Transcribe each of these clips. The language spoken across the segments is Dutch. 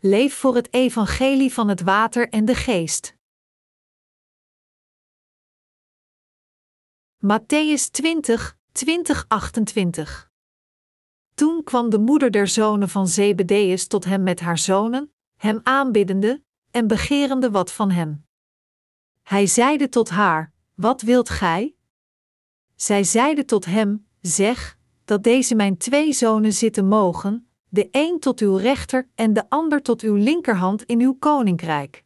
leef voor het evangelie van het water en de geest. Matthäus 20, 20, 28 Toen kwam de moeder der zonen van Zebedeus tot hem met haar zonen, hem aanbiddende en begerende wat van hem. Hij zeide tot haar: Wat wilt gij? Zij zeide tot hem: Zeg, dat deze mijn twee zonen zitten mogen, de een tot uw rechter en de ander tot uw linkerhand in uw koninkrijk.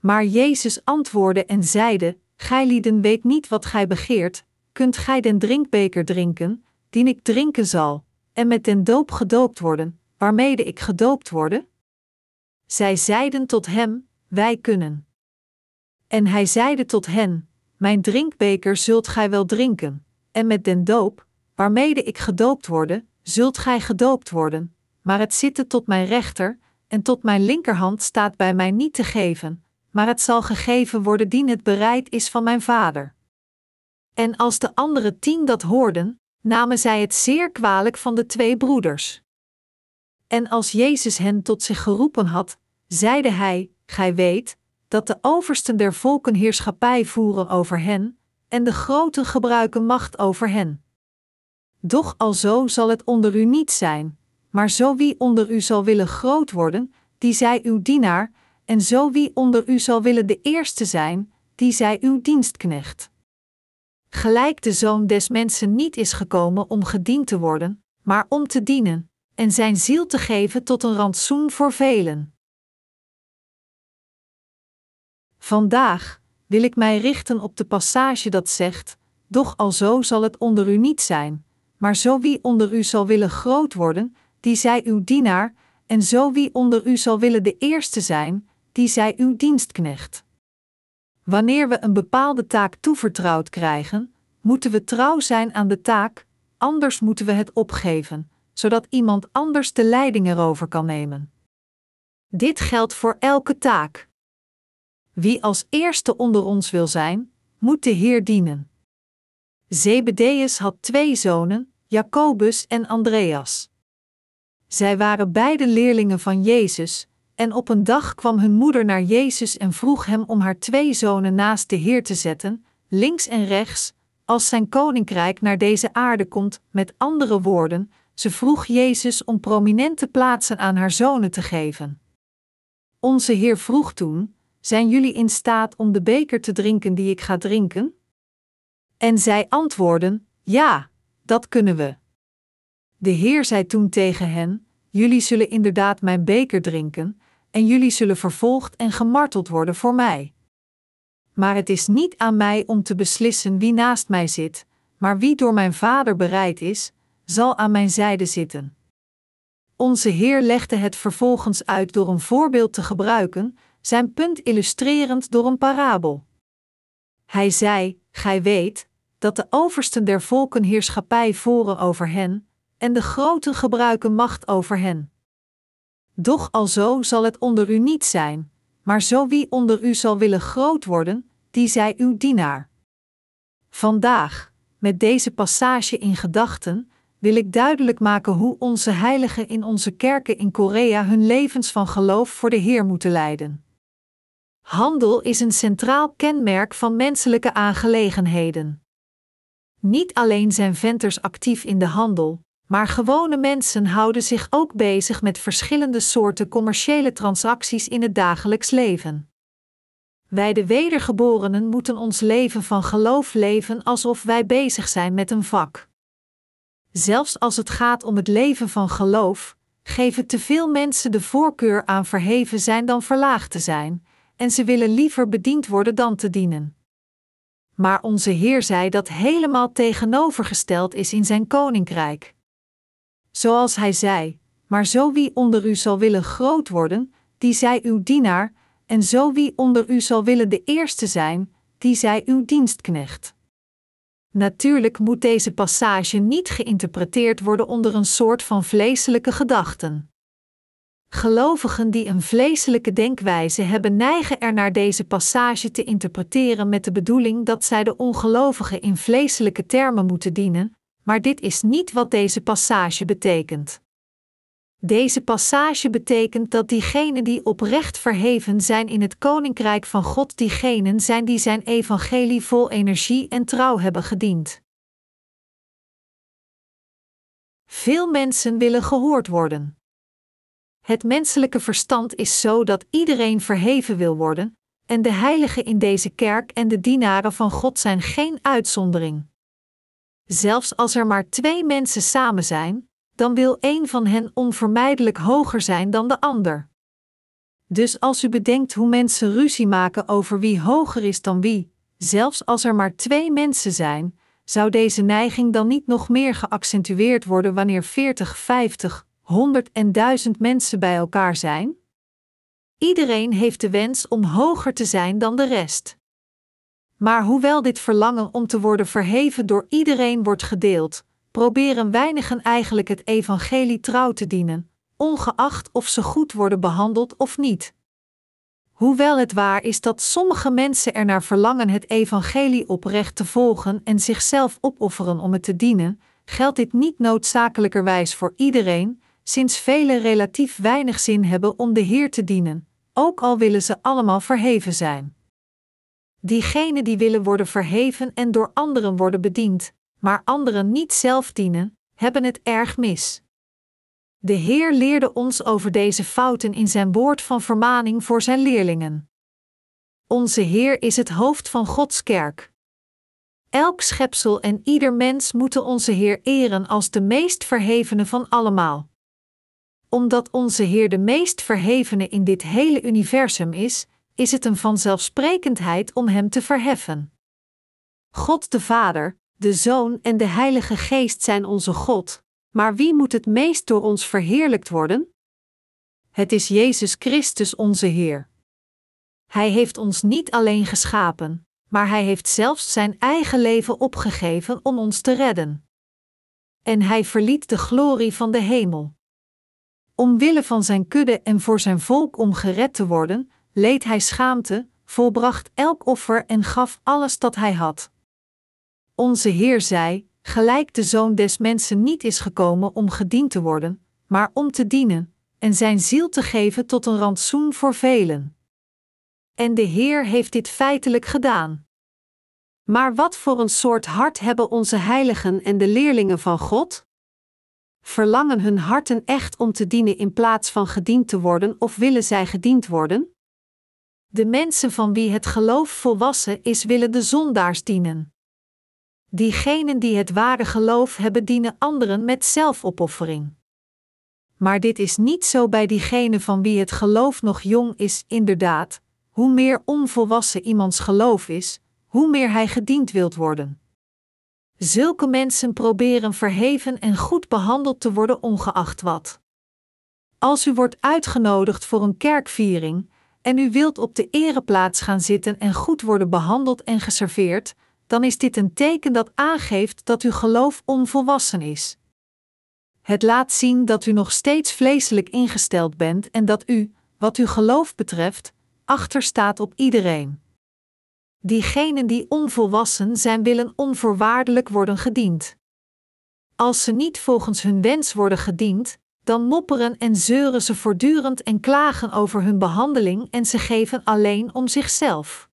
Maar Jezus antwoordde en zeide: Gijlieden weet niet wat gij begeert, kunt gij den drinkbeker drinken, die ik drinken zal, en met den doop gedoopt worden, waarmede ik gedoopt worden? Zij zeiden tot hem: Wij kunnen. En hij zeide tot hen: Mijn drinkbeker zult gij wel drinken, en met den doop, waarmede ik gedoopt worden, zult gij gedoopt worden, maar het zitten tot mijn rechter en tot mijn linkerhand staat bij mij niet te geven, maar het zal gegeven worden dien het bereid is van mijn vader. En als de andere tien dat hoorden, namen zij het zeer kwalijk van de twee broeders. En als Jezus hen tot zich geroepen had, zeide hij: Gij weet dat de oversten der volken heerschappij voeren over hen, en de groten gebruiken macht over hen. Doch alzo zal het onder u niet zijn, maar zo wie onder u zal willen groot worden, die zij uw dienaar, en zo wie onder u zal willen de eerste zijn, die zij uw dienstknecht. Gelijk de zoon des mensen niet is gekomen om gediend te worden, maar om te dienen, en zijn ziel te geven tot een rantsoen voor velen. Vandaag wil ik mij richten op de passage dat zegt: Doch alzo zal het onder u niet zijn, maar zo wie onder u zal willen groot worden, die zij uw dienaar, en zo wie onder u zal willen de eerste zijn, die zij uw dienstknecht. Wanneer we een bepaalde taak toevertrouwd krijgen, moeten we trouw zijn aan de taak, anders moeten we het opgeven, zodat iemand anders de leiding erover kan nemen. Dit geldt voor elke taak. Wie als eerste onder ons wil zijn, moet de Heer dienen. Zebedeus had twee zonen, Jacobus en Andreas. Zij waren beide leerlingen van Jezus, en op een dag kwam hun moeder naar Jezus en vroeg hem om haar twee zonen naast de Heer te zetten, links en rechts, als zijn koninkrijk naar deze aarde komt, met andere woorden, ze vroeg Jezus om prominente plaatsen aan haar zonen te geven. Onze Heer vroeg toen: Zijn jullie in staat om de beker te drinken die ik ga drinken? En zij antwoorden: Ja, dat kunnen we. De Heer zei toen tegen hen: Jullie zullen inderdaad mijn beker drinken, en jullie zullen vervolgd en gemarteld worden voor mij. Maar het is niet aan mij om te beslissen wie naast mij zit, maar wie door mijn Vader bereid is, zal aan mijn zijde zitten. Onze Heer legde het vervolgens uit door een voorbeeld te gebruiken, zijn punt illustrerend door een parabel. Hij zei: Gij weet dat de oversten der volken heerschappij voeren over hen, en de groten gebruiken macht over hen. Doch alzo zal het onder u niet zijn, maar zo wie onder u zal willen groot worden, die zij uw dienaar. Vandaag, met deze passage in gedachten, wil ik duidelijk maken hoe onze heiligen in onze kerken in Korea hun levens van geloof voor de Heer moeten leiden. Handel is een centraal kenmerk van menselijke aangelegenheden. Niet alleen zijn venters actief in de handel, maar gewone mensen houden zich ook bezig met verschillende soorten commerciële transacties in het dagelijks leven. Wij de wedergeborenen moeten ons leven van geloof leven alsof wij bezig zijn met een vak. Zelfs als het gaat om het leven van geloof, geven te veel mensen de voorkeur aan verheven zijn dan verlaagd te zijn, en ze willen liever bediend worden dan te dienen. Maar onze Heer zei dat helemaal tegenovergesteld is in zijn koninkrijk. Zoals hij zei: Maar zo wie onder u zal willen groot worden, die zij uw dienaar, en zo wie onder u zal willen de eerste zijn, die zij uw dienstknecht. Natuurlijk moet deze passage niet geïnterpreteerd worden onder een soort van vleeselijke gedachten. Gelovigen die een vleeselijke denkwijze hebben, neigen er naar deze passage te interpreteren met de bedoeling dat zij de ongelovigen in vleeselijke termen moeten dienen, maar dit is niet wat deze passage betekent. Deze passage betekent dat diegenen die oprecht verheven zijn in het koninkrijk van God, diegenen zijn die zijn evangelie vol energie en trouw hebben gediend. Veel mensen willen gehoord worden. Het menselijke verstand is zo dat iedereen verheven wil worden, en de heiligen in deze kerk en de dienaren van God zijn geen uitzondering. Zelfs als er maar twee mensen samen zijn, dan wil een van hen onvermijdelijk hoger zijn dan de ander. Dus als u bedenkt hoe mensen ruzie maken over wie hoger is dan wie, zelfs als er maar twee mensen zijn, zou deze neiging dan niet nog meer geaccentueerd worden wanneer 40, 50, 100 en 1000 mensen bij elkaar zijn? Iedereen heeft de wens om hoger te zijn dan de rest. Maar hoewel dit verlangen om te worden verheven door iedereen wordt gedeeld, proberen weinigen eigenlijk het evangelie trouw te dienen, ongeacht of ze goed worden behandeld of niet. Hoewel het waar is dat sommige mensen ernaar verlangen het evangelie oprecht te volgen en zichzelf opofferen om het te dienen, geldt dit niet noodzakelijkerwijs voor iedereen, sinds velen relatief weinig zin hebben om de Heer te dienen, ook al willen ze allemaal verheven zijn. Diegenen die willen worden verheven en door anderen worden bediend, maar anderen niet zelf dienen, hebben het erg mis. De Heer leerde ons over deze fouten in zijn woord van vermaning voor zijn leerlingen. Onze Heer is het hoofd van Gods kerk. Elk schepsel en ieder mens moeten onze Heer eren als de meest verhevene van allemaal. Omdat onze Heer de meest verhevene in dit hele universum is, is het een vanzelfsprekendheid om Hem te verheffen. God de Vader, de Zoon en de Heilige Geest zijn onze God, maar wie moet het meest door ons verheerlijkt worden? Het is Jezus Christus onze Heer. Hij heeft ons niet alleen geschapen, maar hij heeft zelfs zijn eigen leven opgegeven om ons te redden. En hij verliet de glorie van de hemel. Omwille van zijn kudde en voor zijn volk om gered te worden, leed hij schaamte, volbracht elk offer en gaf alles dat hij had. Onze Heer zei: gelijk de zoon des mensen niet is gekomen om gediend te worden, maar om te dienen, en zijn ziel te geven tot een rantsoen voor velen. En de Heer heeft dit feitelijk gedaan. Maar wat voor een soort hart hebben onze heiligen en de leerlingen van God? Verlangen hun harten echt om te dienen in plaats van gediend te worden of willen zij gediend worden? De mensen van wie het geloof volwassen is, willen de zondaars dienen. Diegenen die het ware geloof hebben, dienen anderen met zelfopoffering. Maar dit is niet zo bij diegenen van wie het geloof nog jong is, inderdaad. Hoe meer onvolwassen iemands geloof is, hoe meer hij gediend wilt worden. Zulke mensen proberen verheven en goed behandeld te worden, ongeacht wat. Als u wordt uitgenodigd voor een kerkviering en u wilt op de ereplaats gaan zitten en goed worden behandeld en geserveerd, dan is dit een teken dat aangeeft dat uw geloof onvolwassen is. Het laat zien dat u nog steeds vleeselijk ingesteld bent en dat u, wat uw geloof betreft, achterstaat op iedereen. Diegenen die onvolwassen zijn, willen onvoorwaardelijk worden gediend. Als ze niet volgens hun wens worden gediend, dan mopperen en zeuren ze voortdurend en klagen over hun behandeling en ze geven alleen om zichzelf.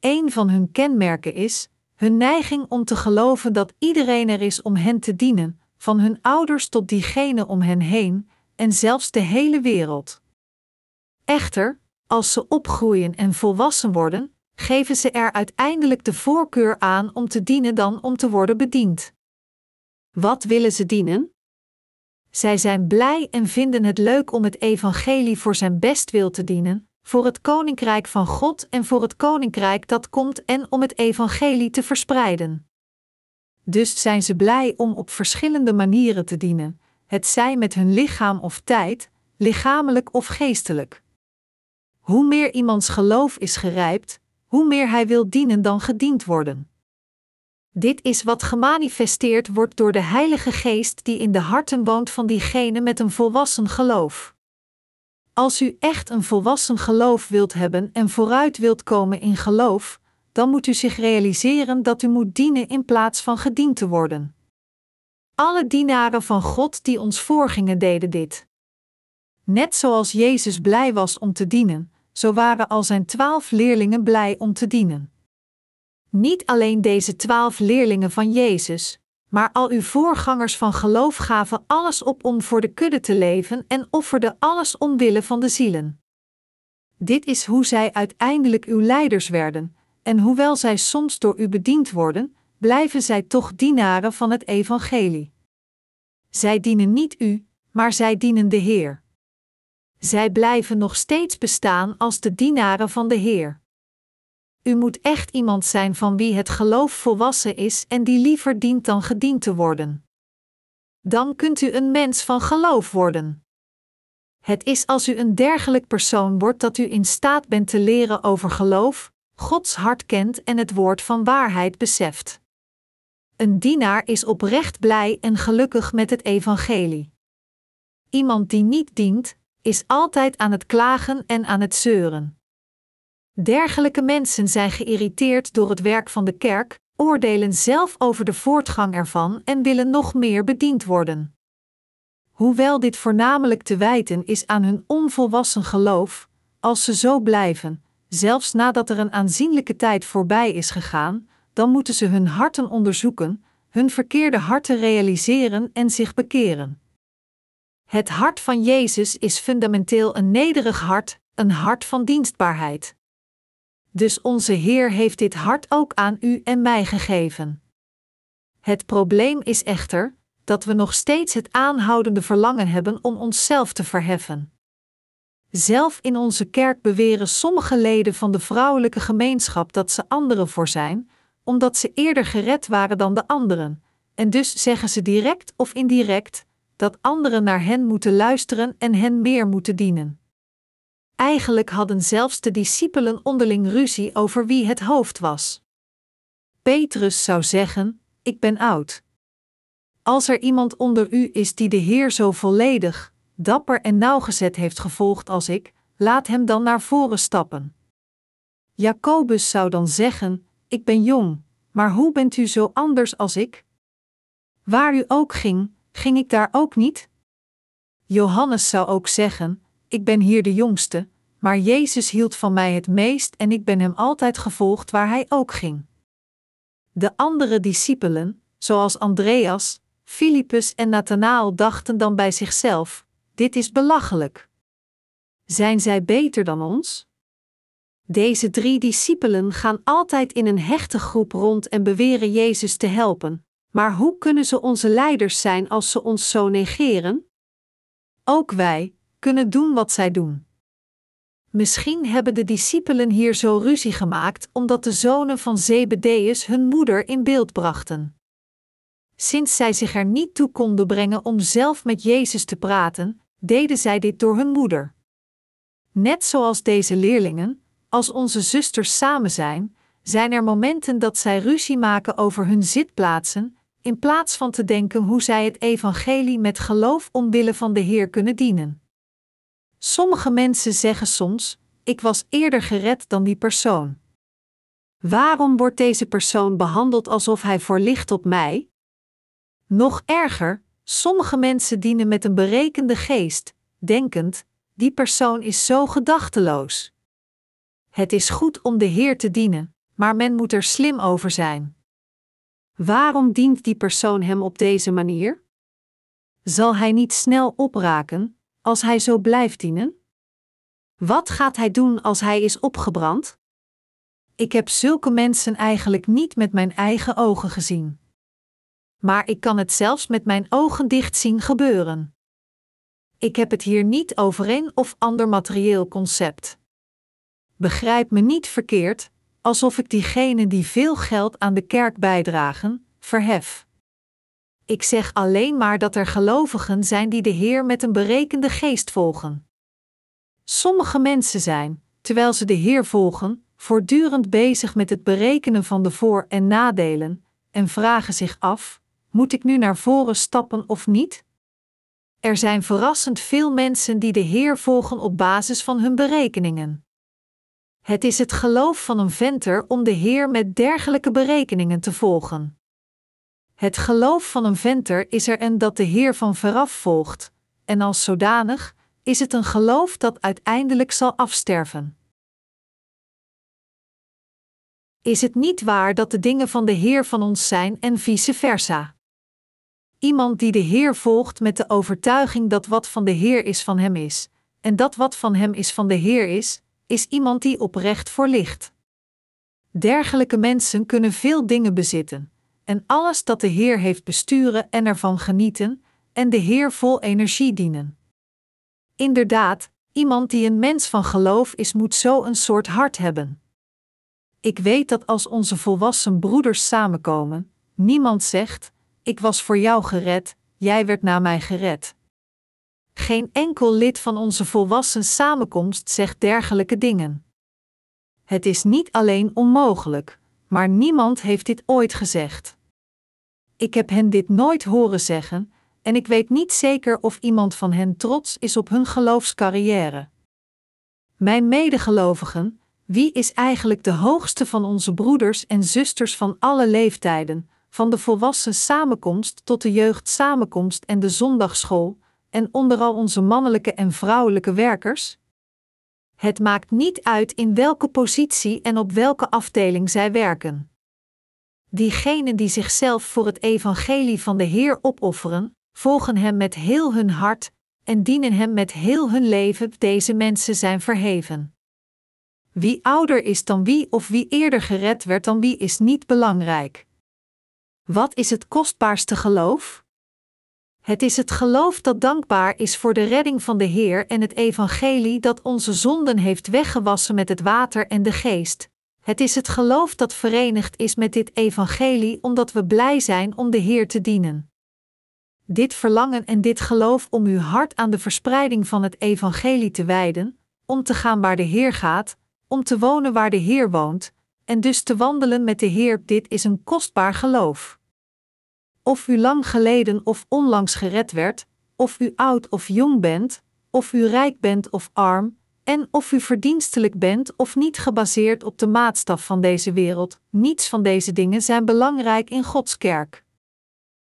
Een van hun kenmerken is hun neiging om te geloven dat iedereen er is om hen te dienen, van hun ouders tot diegenen om hen heen, en zelfs de hele wereld. Echter, als ze opgroeien en volwassen worden, geven ze er uiteindelijk de voorkeur aan om te dienen dan om te worden bediend. Wat willen ze dienen? Zij zijn blij en vinden het leuk om het evangelie voor zijn bestwil te dienen, voor het koninkrijk van God en voor het koninkrijk dat komt en om het evangelie te verspreiden. Dus zijn ze blij om op verschillende manieren te dienen, het zij met hun lichaam of tijd, lichamelijk of geestelijk. Hoe meer iemands geloof is gerijpt, hoe meer hij wil dienen dan gediend worden. Dit is wat gemanifesteerd wordt door de Heilige Geest die in de harten woont van diegenen met een volwassen geloof. Als u echt een volwassen geloof wilt hebben en vooruit wilt komen in geloof, dan moet u zich realiseren dat u moet dienen in plaats van gediend te worden. alle dienaren van God die ons voorgingen deden dit. Net zoals Jezus blij was om te dienen, zo waren al zijn twaalf leerlingen blij om te dienen. Niet alleen deze twaalf leerlingen van Jezus, maar al uw voorgangers van geloof gaven alles op om voor de kudde te leven en offerden alles omwille van de zielen. Dit is hoe zij uiteindelijk uw leiders werden, en hoewel zij soms door u bediend worden, blijven zij toch dienaren van het Evangelie. Zij dienen niet u, maar zij dienen de Heer. Zij blijven nog steeds bestaan als de dienaren van de Heer. U moet echt iemand zijn van wie het geloof volwassen is en die liever dient dan gediend te worden. Dan kunt u een mens van geloof worden. Het is als u een dergelijk persoon wordt dat u in staat bent te leren over geloof, Gods hart kent en het woord van waarheid beseft. Een dienaar is oprecht blij en gelukkig met het evangelie. Iemand die niet dient, is altijd aan het klagen en aan het zeuren. Dergelijke mensen zijn geïrriteerd door het werk van de kerk, oordelen zelf over de voortgang ervan en willen nog meer bediend worden. Hoewel dit voornamelijk te wijten is aan hun onvolwassen geloof, als ze zo blijven, zelfs nadat er een aanzienlijke tijd voorbij is gegaan, dan moeten ze hun harten onderzoeken, hun verkeerde harten realiseren en zich bekeren. Het hart van Jezus is fundamenteel een nederig hart, een hart van dienstbaarheid. Dus onze Heer heeft dit hart ook aan u en mij gegeven. Het probleem is echter dat we nog steeds het aanhoudende verlangen hebben om onszelf te verheffen. Zelf in onze kerk beweren sommige leden van de vrouwelijke gemeenschap dat ze anderen voor zijn, omdat ze eerder gered waren dan de anderen, en dus zeggen ze direct of indirect dat anderen naar hen moeten luisteren en hen meer moeten dienen. Eigenlijk hadden zelfs de discipelen onderling ruzie over wie het hoofd was. Petrus zou zeggen: Ik ben oud. Als er iemand onder u is die de Heer zo volledig, dapper en nauwgezet heeft gevolgd als ik, laat hem dan naar voren stappen. Jacobus zou dan zeggen: Ik ben jong, maar hoe bent u zo anders als ik? Waar u ook ging, ging ik daar ook niet? Johannes zou ook zeggen: Ik ben hier de jongste, maar Jezus hield van mij het meest en ik ben hem altijd gevolgd waar hij ook ging. De andere discipelen, zoals Andreas, Filippus en Nathanael, dachten dan bij zichzelf: Dit is belachelijk. Zijn zij beter dan ons? Deze drie discipelen gaan altijd in een hechte groep rond en beweren Jezus te helpen. Maar hoe kunnen ze onze leiders zijn als ze ons zo negeren? Ook wij kunnen doen wat zij doen. Misschien hebben de discipelen hier zo ruzie gemaakt omdat de zonen van Zebedeus hun moeder in beeld brachten. Sinds zij zich er niet toe konden brengen om zelf met Jezus te praten, deden zij dit door hun moeder. Net zoals deze leerlingen, als onze zusters samen zijn, zijn er momenten dat zij ruzie maken over hun zitplaatsen, in plaats van te denken hoe zij het evangelie met geloof omwille van de Heer kunnen dienen. Sommige mensen zeggen soms: Ik was eerder gered dan die persoon. Waarom wordt deze persoon behandeld alsof hij voorlicht op mij? Nog erger, sommige mensen dienen met een berekende geest, denkend: die persoon is zo gedachteloos. Het is goed om de Heer te dienen, maar men moet er slim over zijn. Waarom dient die persoon hem op deze manier? Zal hij niet snel opraken als hij zo blijft dienen? Wat gaat hij doen als hij is opgebrand? Ik heb zulke mensen eigenlijk niet met mijn eigen ogen gezien. Maar ik kan het zelfs met mijn ogen dicht zien gebeuren. Ik heb het hier niet over een of ander materieel concept. Begrijp me niet verkeerd, alsof ik diegenen die veel geld aan de kerk bijdragen, verhef. Ik zeg alleen maar dat er gelovigen zijn die de Heer met een berekende geest volgen. Sommige mensen zijn, terwijl ze de Heer volgen, voortdurend bezig met het berekenen van de voor- en nadelen, en vragen zich af: moet ik nu naar voren stappen of niet? Er zijn verrassend veel mensen die de Heer volgen op basis van hun berekeningen. Het is het geloof van een venter om de Heer met dergelijke berekeningen te volgen. Het geloof van een venter is er en dat de Heer van veraf volgt, en als zodanig is het een geloof dat uiteindelijk zal afsterven. Is het niet waar dat de dingen van de Heer van ons zijn en vice versa? Iemand die de Heer volgt met de overtuiging dat wat van de Heer is van hem is, en dat wat van hem is van de Heer is, is iemand die oprecht voor ligt. Dergelijke mensen kunnen veel dingen bezitten, en alles dat de Heer heeft besturen en ervan genieten, en de Heer vol energie dienen. Inderdaad, iemand die een mens van geloof is, moet zo een soort hart hebben. Ik weet dat als onze volwassen broeders samenkomen, niemand zegt: Ik was voor jou gered, jij werd na mij gered. Geen enkel lid van onze volwassen samenkomst zegt dergelijke dingen. Het is niet alleen onmogelijk, maar niemand heeft dit ooit gezegd. Ik heb hen dit nooit horen zeggen, en ik weet niet zeker of iemand van hen trots is op hun geloofscarrière. Mijn medegelovigen, wie is eigenlijk de hoogste van onze broeders en zusters van alle leeftijden, van de volwassen samenkomst tot de jeugdsamenkomst en de zondagschool, en onderal onze mannelijke en vrouwelijke werkers? Het maakt niet uit in welke positie en op welke afdeling zij werken. Diegenen die zichzelf voor het evangelie van de Heer opofferen, volgen Hem met heel hun hart en dienen Hem met heel hun leven, deze mensen zijn verheven. Wie ouder is dan wie of wie eerder gered werd dan wie is niet belangrijk. Wat is het kostbaarste geloof? Het is het geloof dat dankbaar is voor de redding van de Heer en het evangelie dat onze zonden heeft weggewassen met het water en de geest. Het is het geloof dat verenigd is met dit evangelie omdat we blij zijn om de Heer te dienen. Dit verlangen en dit geloof om uw hart aan de verspreiding van het evangelie te wijden, om te gaan waar de Heer gaat, om te wonen waar de Heer woont, en dus te wandelen met de Heer, dit is een kostbaar geloof. Of u lang geleden of onlangs gered werd, of u oud of jong bent, of u rijk bent of arm, en of u verdienstelijk bent of niet gebaseerd op de maatstaf van deze wereld, niets van deze dingen zijn belangrijk in Gods kerk.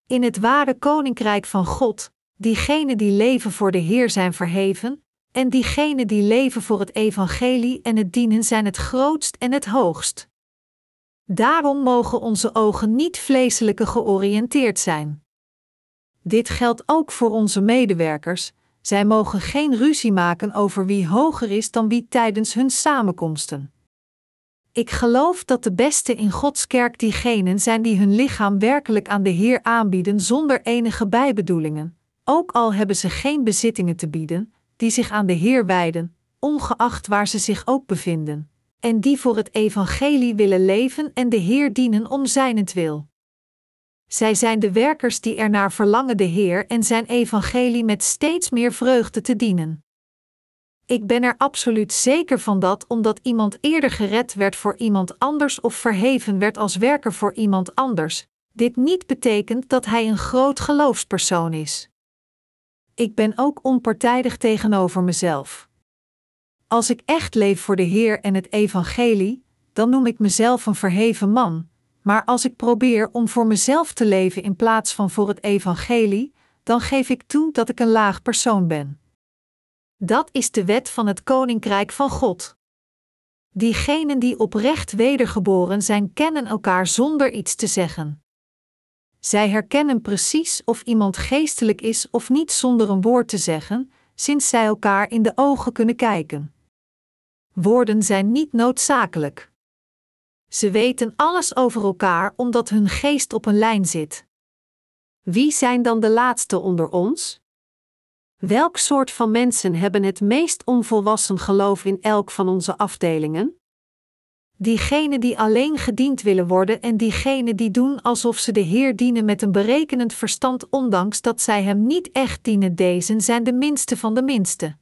In het ware koninkrijk van God, diegenen die leven voor de Heer zijn verheven, en diegenen die leven voor het evangelie en het dienen zijn het grootst en het hoogst. Daarom mogen onze ogen niet vleeselijke georiënteerd zijn. Dit geldt ook voor onze medewerkers. Zij mogen geen ruzie maken over wie hoger is dan wie tijdens hun samenkomsten. Ik geloof dat de beste in Gods kerk diegenen zijn die hun lichaam werkelijk aan de Heer aanbieden zonder enige bijbedoelingen, ook al hebben ze geen bezittingen te bieden, die zich aan de Heer wijden, ongeacht waar ze zich ook bevinden en die voor het evangelie willen leven en de Heer dienen om zijnentwil. Zij zijn de werkers die ernaar verlangen de Heer en zijn evangelie met steeds meer vreugde te dienen. Ik ben er absoluut zeker van dat omdat iemand eerder gered werd voor iemand anders of verheven werd als werker voor iemand anders, dit niet betekent dat hij een groot geloofspersoon is. Ik ben ook onpartijdig tegenover mezelf. Als ik echt leef voor de Heer en het Evangelie, dan noem ik mezelf een verheven man, maar als ik probeer om voor mezelf te leven in plaats van voor het Evangelie, dan geef ik toe dat ik een laag persoon ben. Dat is de wet van het Koninkrijk van God. Diegenen die oprecht wedergeboren zijn, kennen elkaar zonder iets te zeggen. Zij herkennen precies of iemand geestelijk is of niet zonder een woord te zeggen, sinds zij elkaar in de ogen kunnen kijken. Woorden zijn niet noodzakelijk. Ze weten alles over elkaar omdat hun geest op een lijn zit. Wie zijn dan de laatste onder ons? Welk soort van mensen hebben het meest onvolwassen geloof in elk van onze afdelingen? Diegenen die alleen gediend willen worden en diegenen die doen alsof ze de Heer dienen met een berekenend verstand, ondanks dat zij Hem niet echt dienen, deze zijn de minste van de minste.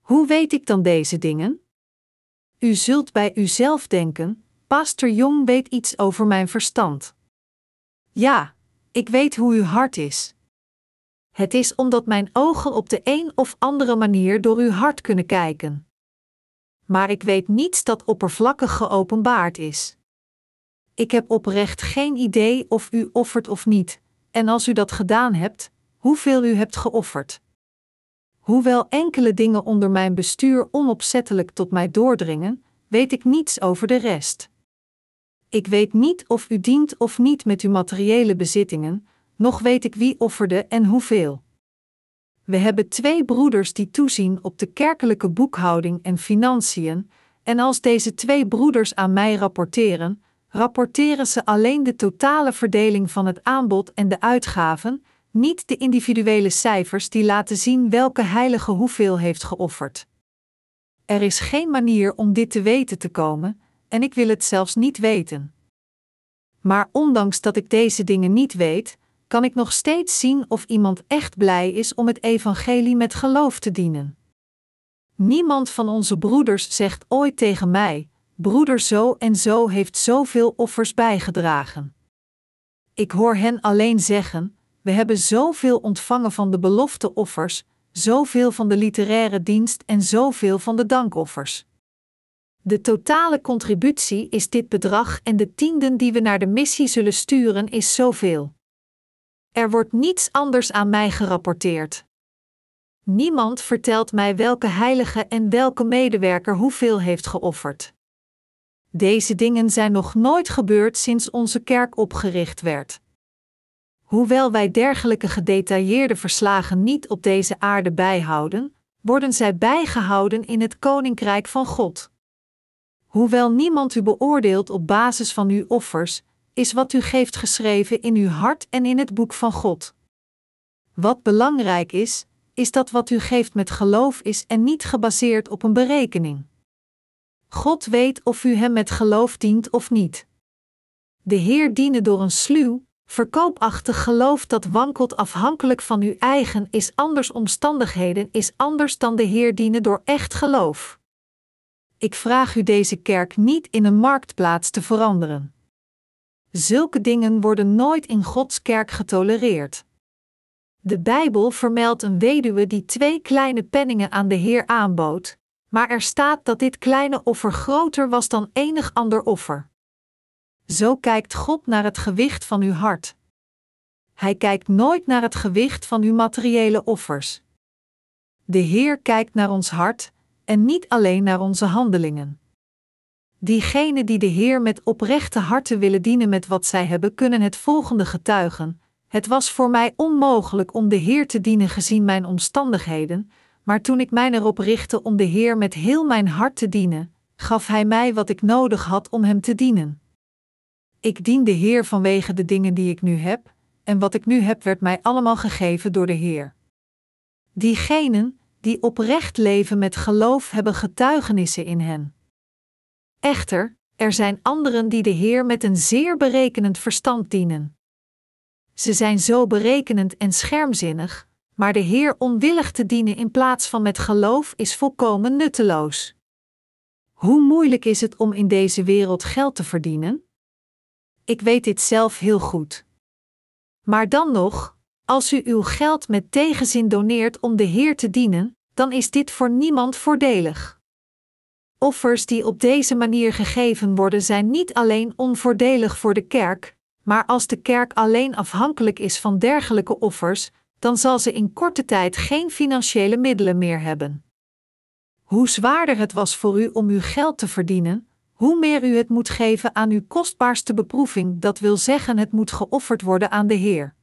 Hoe weet ik dan deze dingen? U zult bij uzelf denken: Pastor Jong weet iets over mijn verstand. Ja, ik weet hoe uw hart is. Het is omdat mijn ogen op de een of andere manier door uw hart kunnen kijken. Maar ik weet niets dat oppervlakkig geopenbaard is. Ik heb oprecht geen idee of u offert of niet, en als u dat gedaan hebt, hoeveel u hebt geofferd. Hoewel enkele dingen onder mijn bestuur onopzettelijk tot mij doordringen, weet ik niets over de rest. Ik weet niet of u dient of niet met uw materiële bezittingen, nog weet ik wie offerde en hoeveel. We hebben twee broeders die toezien op de kerkelijke boekhouding en financiën, en als deze twee broeders aan mij rapporteren, rapporteren ze alleen de totale verdeling van het aanbod en de uitgaven, niet de individuele cijfers die laten zien welke heilige hoeveel heeft geofferd. Er is geen manier om dit te weten te komen, en ik wil het zelfs niet weten. Maar ondanks dat ik deze dingen niet weet, kan ik nog steeds zien of iemand echt blij is om het evangelie met geloof te dienen. Niemand van onze broeders zegt ooit tegen mij: broeder zo en zo heeft zoveel offers bijgedragen. Ik hoor hen alleen zeggen: we hebben zoveel ontvangen van de belofteoffers, zoveel van de literaire dienst en zoveel van de dankoffers. De totale contributie is dit bedrag en de tienden die we naar de missie zullen sturen is zoveel. Er wordt niets anders aan mij gerapporteerd. Niemand vertelt mij welke heilige en welke medewerker hoeveel heeft geofferd. Deze dingen zijn nog nooit gebeurd sinds onze kerk opgericht werd. Hoewel wij dergelijke gedetailleerde verslagen niet op deze aarde bijhouden, worden zij bijgehouden in het Koninkrijk van God. Hoewel niemand u beoordeelt op basis van uw offers, is wat u geeft geschreven in uw hart en in het boek van God. Wat belangrijk is, is dat wat u geeft met geloof is en niet gebaseerd op een berekening. God weet of u hem met geloof dient of niet. De Heer dienen door een sluw, verkoopachtig geloof dat wankelt afhankelijk van uw eigen is anders omstandigheden is anders dan de Heer dienen door echt geloof. Ik vraag u deze kerk niet in een marktplaats te veranderen. Zulke dingen worden nooit in Gods kerk getolereerd. De Bijbel vermeldt een weduwe die twee kleine penningen aan de Heer aanbood, maar er staat dat dit kleine offer groter was dan enig ander offer. Zo kijkt God naar het gewicht van uw hart. Hij kijkt nooit naar het gewicht van uw materiële offers. De Heer kijkt naar ons hart en niet alleen naar onze handelingen. Diegenen die de Heer met oprechte harten willen dienen met wat zij hebben, kunnen het volgende getuigen: Het was voor mij onmogelijk om de Heer te dienen gezien mijn omstandigheden, maar toen ik mij erop richtte om de Heer met heel mijn hart te dienen, gaf Hij mij wat ik nodig had om Hem te dienen. Ik dien de Heer vanwege de dingen die ik nu heb, en wat ik nu heb werd mij allemaal gegeven door de Heer. Diegenen die oprecht leven met geloof hebben getuigenissen in hen. Echter, er zijn anderen die de Heer met een zeer berekenend verstand dienen. Ze zijn zo berekenend en schermzinnig, maar de Heer onwillig te dienen in plaats van met geloof is volkomen nutteloos. Hoe moeilijk is het om in deze wereld geld te verdienen? Ik weet dit zelf heel goed. Maar dan nog, als u uw geld met tegenzin doneert om de Heer te dienen, dan is dit voor niemand voordelig. Offers die op deze manier gegeven worden zijn niet alleen onvoordelig voor de kerk, maar als de kerk alleen afhankelijk is van dergelijke offers, dan zal ze in korte tijd geen financiële middelen meer hebben. Hoe zwaarder het was voor u om uw geld te verdienen, hoe meer u het moet geven aan uw kostbaarste beproeving, dat wil zeggen het moet geofferd worden aan de Heer.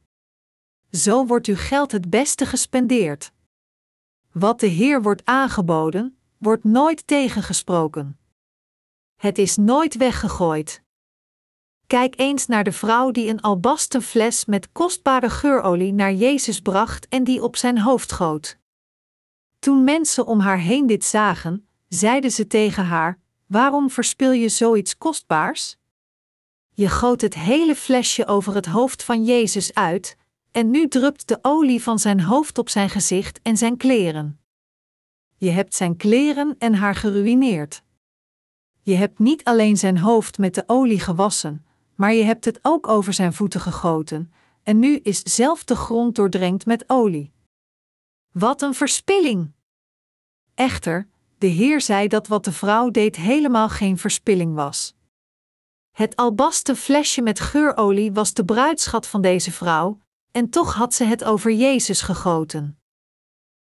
Zo wordt uw geld het beste gespendeerd. Wat de Heer wordt aangeboden, wordt nooit tegengesproken. Het is nooit weggegooid. Kijk eens naar de vrouw die een albasten fles met kostbare geurolie naar Jezus bracht en die op zijn hoofd goot. Toen mensen om haar heen dit zagen, zeiden ze tegen haar: Waarom verspil je zoiets kostbaars? Je goot het hele flesje over het hoofd van Jezus uit, en nu drupt de olie van zijn hoofd op zijn gezicht en zijn kleren. Je hebt zijn kleren en haar geruïneerd. Je hebt niet alleen zijn hoofd met de olie gewassen, maar je hebt het ook over zijn voeten gegoten, en nu is zelf de grond doordrenkt met olie. Wat een verspilling! Echter, de Heer zei dat wat de vrouw deed helemaal geen verspilling was. Het albasten flesje met geurolie was de bruidschat van deze vrouw, en toch had ze het over Jezus gegoten.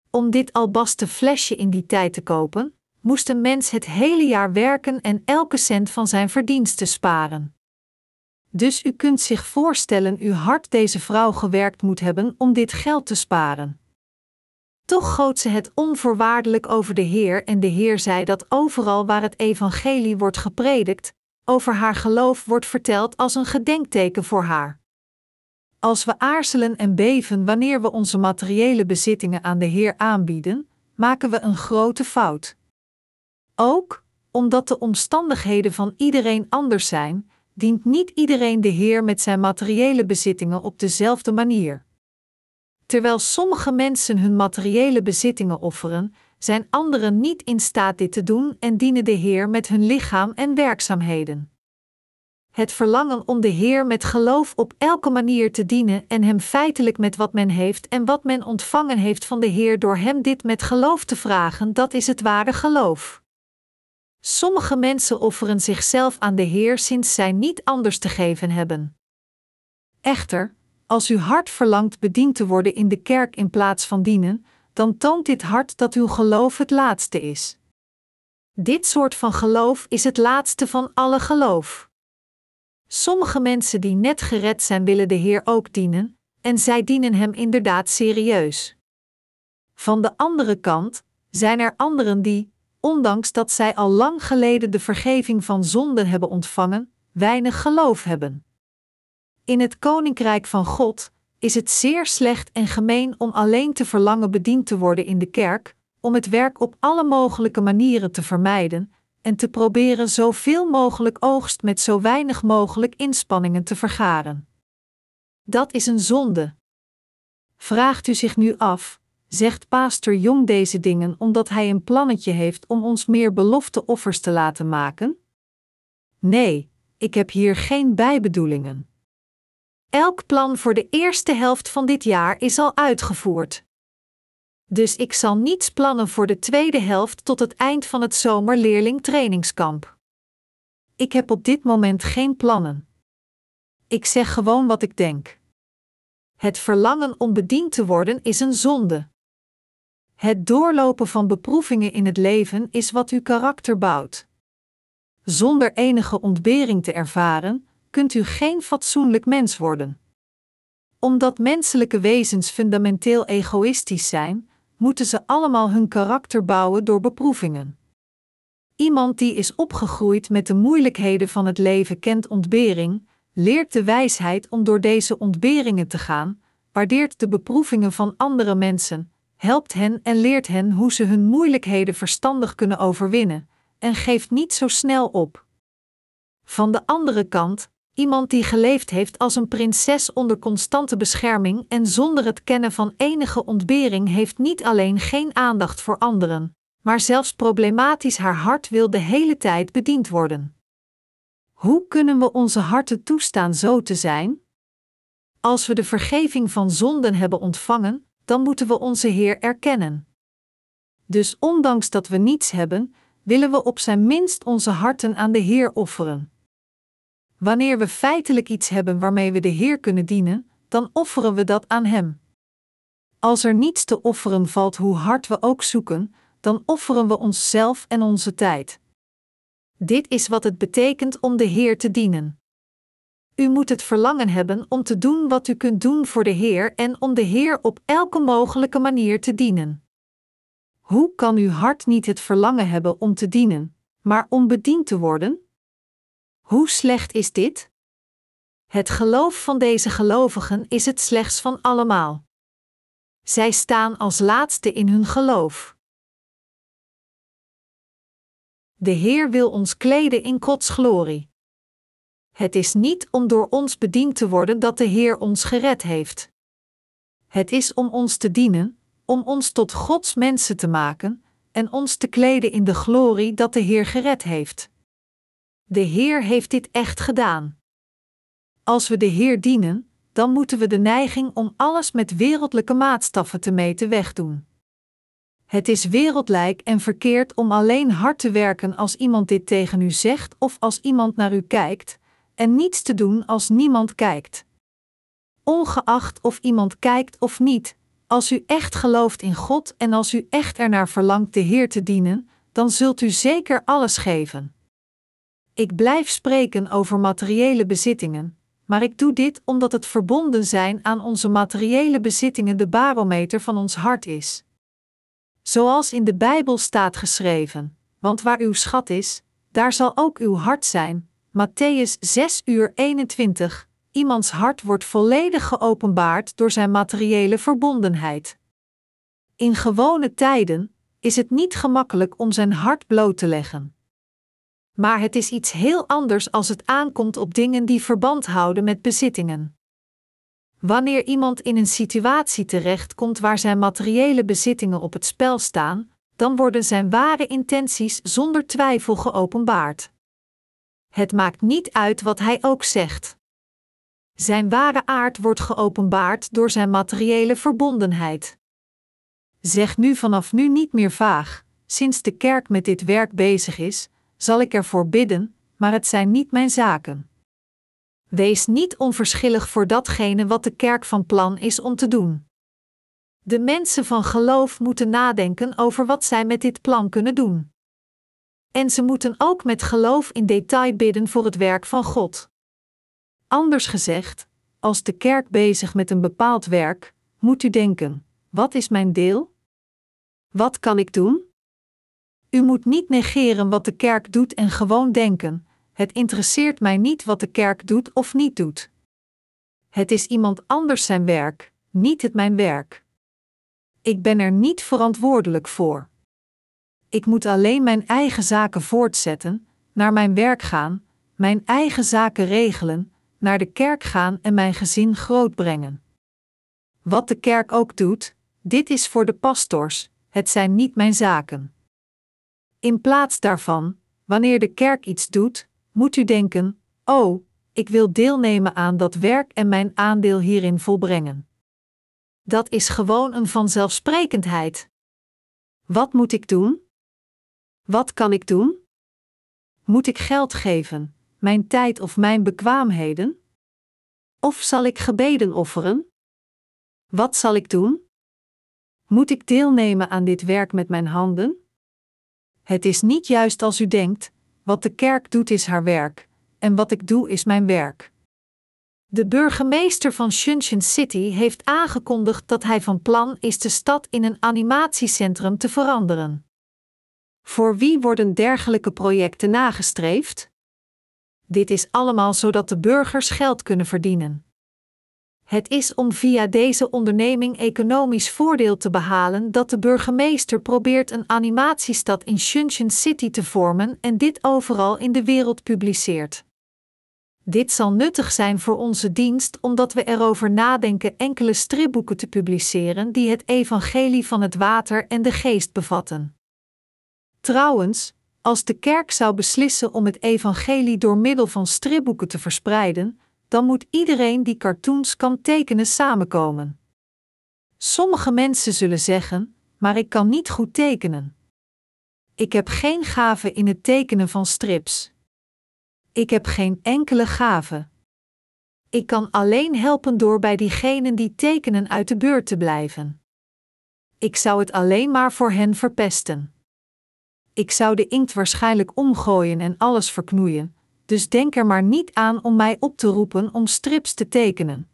Om dit albasten flesje in die tijd te kopen, moest een mens het hele jaar werken en elke cent van zijn verdiensten sparen. Dus u kunt zich voorstellen hoe hard deze vrouw gewerkt moet hebben om dit geld te sparen. Toch goot ze het onvoorwaardelijk over de Heer en de Heer zei dat overal waar het evangelie wordt gepredikt, over haar geloof wordt verteld als een gedenkteken voor haar. Als we aarzelen en beven wanneer we onze materiële bezittingen aan de Heer aanbieden, maken we een grote fout. Ook, omdat de omstandigheden van iedereen anders zijn, dient niet iedereen de Heer met zijn materiële bezittingen op dezelfde manier. Terwijl sommige mensen hun materiële bezittingen offeren, zijn anderen niet in staat dit te doen en dienen de Heer met hun lichaam en werkzaamheden. Het verlangen om de Heer met geloof op elke manier te dienen en Hem feitelijk met wat men heeft en wat men ontvangen heeft van de Heer door Hem dit met geloof te vragen, dat is het ware geloof. Sommige mensen offeren zichzelf aan de Heer sinds zij niet anders te geven hebben. Echter, als uw hart verlangt bediend te worden in de kerk in plaats van dienen, dan toont dit hart dat uw geloof het laatste is. Dit soort van geloof is het laatste van alle geloof. Sommige mensen die net gered zijn, willen de Heer ook dienen, en zij dienen Hem inderdaad serieus. Van de andere kant zijn er anderen die, ondanks dat zij al lang geleden de vergeving van zonden hebben ontvangen, weinig geloof hebben. In het koninkrijk van God is het zeer slecht en gemeen om alleen te verlangen bediend te worden in de kerk, om het werk op alle mogelijke manieren te vermijden en te proberen zoveel mogelijk oogst met zo weinig mogelijk inspanningen te vergaren. Dat is een zonde. Vraagt u zich nu af: zegt Pastor Jong deze dingen omdat hij een plannetje heeft om ons meer belofte offers te laten maken? Nee, ik heb hier geen bijbedoelingen. Elk plan voor de eerste helft van dit jaar is al uitgevoerd. Dus ik zal niets plannen voor de tweede helft tot het eind van het zomerleerling trainingskamp. Ik heb op dit moment geen plannen. Ik zeg gewoon wat ik denk. Het verlangen om bediend te worden is een zonde. Het doorlopen van beproevingen in het leven is wat uw karakter bouwt. Zonder enige ontbering te ervaren, kunt u geen fatsoenlijk mens worden. Omdat menselijke wezens fundamenteel egoïstisch zijn, moeten ze allemaal hun karakter bouwen door beproevingen. Iemand die is opgegroeid met de moeilijkheden van het leven kent ontbering, leert de wijsheid om door deze ontberingen te gaan, waardeert de beproevingen van andere mensen, helpt hen en leert hen hoe ze hun moeilijkheden verstandig kunnen overwinnen, en geeft niet zo snel op. Van de andere kant, iemand die geleefd heeft als een prinses onder constante bescherming en zonder het kennen van enige ontbering, heeft niet alleen geen aandacht voor anderen, maar zelfs problematisch haar hart wil de hele tijd bediend worden. Hoe kunnen we onze harten toestaan zo te zijn? Als we de vergeving van zonden hebben ontvangen, dan moeten we onze Heer erkennen. Dus ondanks dat we niets hebben, willen we op zijn minst onze harten aan de Heer offeren. Wanneer we feitelijk iets hebben waarmee we de Heer kunnen dienen, dan offeren we dat aan Hem. Als er niets te offeren valt, hoe hard we ook zoeken, dan offeren we onszelf en onze tijd. Dit is wat het betekent om de Heer te dienen. U moet het verlangen hebben om te doen wat u kunt doen voor de Heer en om de Heer op elke mogelijke manier te dienen. Hoe kan uw hart niet het verlangen hebben om te dienen, maar om bediend te worden? Hoe slecht is dit? Het geloof van deze gelovigen is het slechts van allemaal. Zij staan als laatste in hun geloof. De Heer wil ons kleden in Gods glorie. Het is niet om door ons bediend te worden dat de Heer ons gered heeft. Het is om ons te dienen, om ons tot Gods mensen te maken en ons te kleden in de glorie dat de Heer gered heeft. De Heer heeft dit echt gedaan. Als we de Heer dienen, dan moeten we de neiging om alles met wereldlijke maatstaffen te meten wegdoen. Het is wereldlijk en verkeerd om alleen hard te werken als iemand dit tegen u zegt of als iemand naar u kijkt, en niets te doen als niemand kijkt. Ongeacht of iemand kijkt of niet, als u echt gelooft in God en als u echt ernaar verlangt de Heer te dienen, dan zult u zeker alles geven. Ik blijf spreken over materiële bezittingen, maar ik doe dit omdat het verbonden zijn aan onze materiële bezittingen de barometer van ons hart is. Zoals in de Bijbel staat geschreven: Want waar uw schat is, daar zal ook uw hart zijn. Matthäus 6 uur 21. Iemands hart wordt volledig geopenbaard door zijn materiële verbondenheid. In gewone tijden is het niet gemakkelijk om zijn hart bloot te leggen. Maar het is iets heel anders als het aankomt op dingen die verband houden met bezittingen. Wanneer iemand in een situatie terechtkomt waar zijn materiële bezittingen op het spel staan, dan worden zijn ware intenties zonder twijfel geopenbaard. Het maakt niet uit wat hij ook zegt. Zijn ware aard wordt geopenbaard door zijn materiële verbondenheid. Zeg nu vanaf nu niet meer vaag, sinds de kerk met dit werk bezig is, zal ik ervoor bidden, maar het zijn niet mijn zaken. Wees niet onverschillig voor datgene wat de kerk van plan is om te doen. De mensen van geloof moeten nadenken over wat zij met dit plan kunnen doen. En ze moeten ook met geloof in detail bidden voor het werk van God. Anders gezegd, als de kerk bezig met een bepaald werk, moet u denken: wat is mijn deel? Wat kan ik doen? U moet niet negeren wat de kerk doet en gewoon denken: het interesseert mij niet wat de kerk doet of niet doet. Het is iemand anders zijn werk, niet het mijn werk. Ik ben er niet verantwoordelijk voor. Ik moet alleen mijn eigen zaken voortzetten, naar mijn werk gaan, mijn eigen zaken regelen, naar de kerk gaan en mijn gezin grootbrengen. Wat de kerk ook doet, dit is voor de pastors, het zijn niet mijn zaken. In plaats daarvan, wanneer de kerk iets doet, moet u denken: Oh, ik wil deelnemen aan dat werk en mijn aandeel hierin volbrengen. Dat is gewoon een vanzelfsprekendheid. Wat moet ik doen? Wat kan ik doen? Moet ik geld geven, mijn tijd of mijn bekwaamheden? Of zal ik gebeden offeren? Wat zal ik doen? Moet ik deelnemen aan dit werk met mijn handen? Het is niet juist als u denkt: wat de kerk doet is haar werk, en wat ik doe is mijn werk. De burgemeester van Junction City heeft aangekondigd dat hij van plan is de stad in een animatiecentrum te veranderen. Voor wie worden dergelijke projecten nagestreefd? Dit is allemaal zodat de burgers geld kunnen verdienen. Het is om via deze onderneming economisch voordeel te behalen dat de burgemeester probeert een animatiestad in Junction City te vormen en dit overal in de wereld publiceert. Dit zal nuttig zijn voor onze dienst omdat we erover nadenken enkele stripboeken te publiceren die het evangelie van het water en de geest bevatten. Trouwens, als de kerk zou beslissen om het evangelie door middel van stripboeken te verspreiden, dan moet iedereen die cartoons kan tekenen samenkomen. Sommige mensen zullen zeggen: Maar ik kan niet goed tekenen. Ik heb geen gave in het tekenen van strips. Ik heb geen enkele gave. Ik kan alleen helpen door bij diegenen die tekenen uit de beurt te blijven. Ik zou het alleen maar voor hen verpesten. Ik zou de inkt waarschijnlijk omgooien en alles verknoeien, dus denk er maar niet aan om mij op te roepen om strips te tekenen.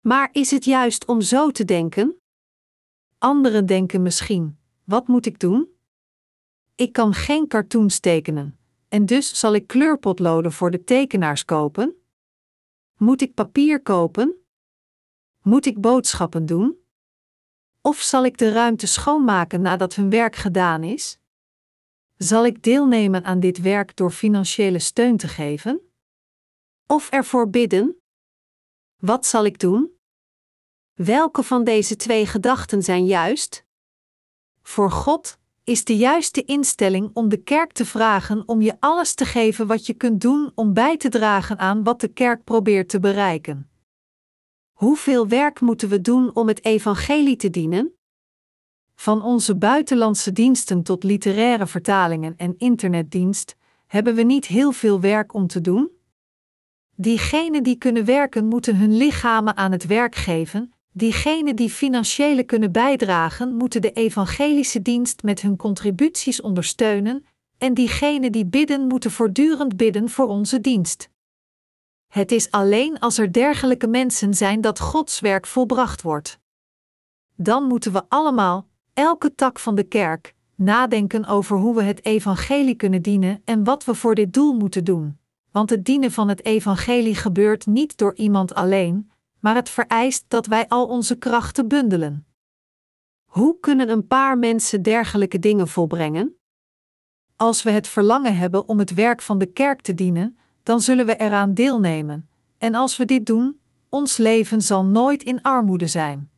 Maar is het juist om zo te denken? Anderen denken misschien: wat moet ik doen? Ik kan geen cartoons tekenen, en dus zal ik kleurpotloden voor de tekenaars kopen? Moet ik papier kopen? Moet ik boodschappen doen? Of zal ik de ruimte schoonmaken nadat hun werk gedaan is? Zal ik deelnemen aan dit werk door financiële steun te geven? Of ervoor bidden? Wat zal ik doen? Welke van deze twee gedachten zijn juist? Voor God is de juiste instelling om de kerk te vragen om je alles te geven wat je kunt doen om bij te dragen aan wat de kerk probeert te bereiken. Hoeveel werk moeten we doen om het evangelie te dienen? Van onze buitenlandse diensten tot literaire vertalingen en internetdienst hebben we niet heel veel werk om te doen? Diegenen die kunnen werken moeten hun lichamen aan het werk geven, diegenen die financiële kunnen bijdragen moeten de evangelische dienst met hun contributies ondersteunen, en diegenen die bidden moeten voortdurend bidden voor onze dienst. Het is alleen als er dergelijke mensen zijn dat Gods werk volbracht wordt. Dan moeten we allemaal, elke tak van de kerk, nadenken over hoe we het evangelie kunnen dienen en wat we voor dit doel moeten doen. Want het dienen van het evangelie gebeurt niet door iemand alleen, maar het vereist dat wij al onze krachten bundelen. Hoe kunnen een paar mensen dergelijke dingen volbrengen? Als we het verlangen hebben om het werk van de kerk te dienen, dan zullen we eraan deelnemen. En als we dit doen, ons leven zal nooit in armoede zijn.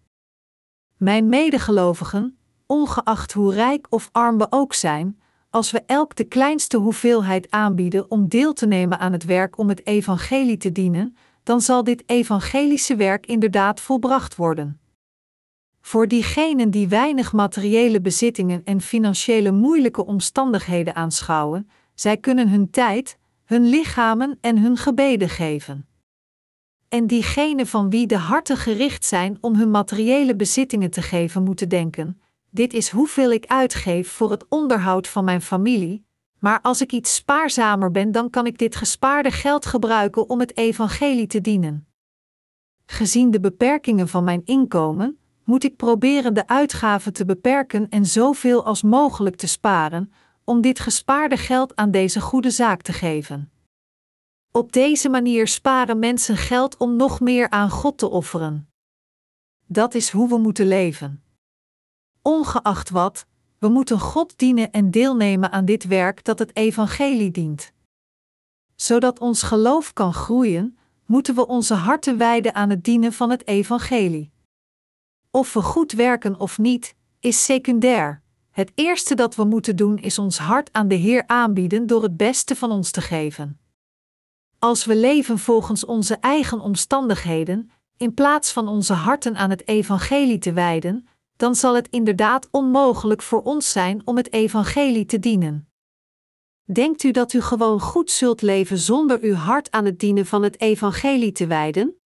Mijn medegelovigen, ongeacht hoe rijk of arm we ook zijn, als we elk de kleinste hoeveelheid aanbieden om deel te nemen aan het werk om het evangelie te dienen, dan zal dit evangelische werk inderdaad volbracht worden. Voor diegenen die weinig materiële bezittingen en financiële moeilijke omstandigheden aanschouwen, zij kunnen hun tijd, hun lichamen en hun gebeden geven. En diegenen van wie de harten gericht zijn om hun materiële bezittingen te geven, moeten denken: dit is hoeveel ik uitgeef voor het onderhoud van mijn familie, maar als ik iets spaarzamer ben, dan kan ik dit gespaarde geld gebruiken om het evangelie te dienen. Gezien de beperkingen van mijn inkomen, moet ik proberen de uitgaven te beperken en zoveel als mogelijk te sparen, om dit gespaarde geld aan deze goede zaak te geven. Op deze manier sparen mensen geld om nog meer aan God te offeren. Dat is hoe we moeten leven. Ongeacht wat, we moeten God dienen en deelnemen aan dit werk dat het evangelie dient. Zodat ons geloof kan groeien, moeten we onze harten wijden aan het dienen van het evangelie. Of we goed werken of niet, is secundair. Het eerste dat we moeten doen is ons hart aan de Heer aanbieden door het beste van ons te geven. Als we leven volgens onze eigen omstandigheden, in plaats van onze harten aan het evangelie te wijden, dan zal het inderdaad onmogelijk voor ons zijn om het evangelie te dienen. Denkt u dat u gewoon goed zult leven zonder uw hart aan het dienen van het evangelie te wijden?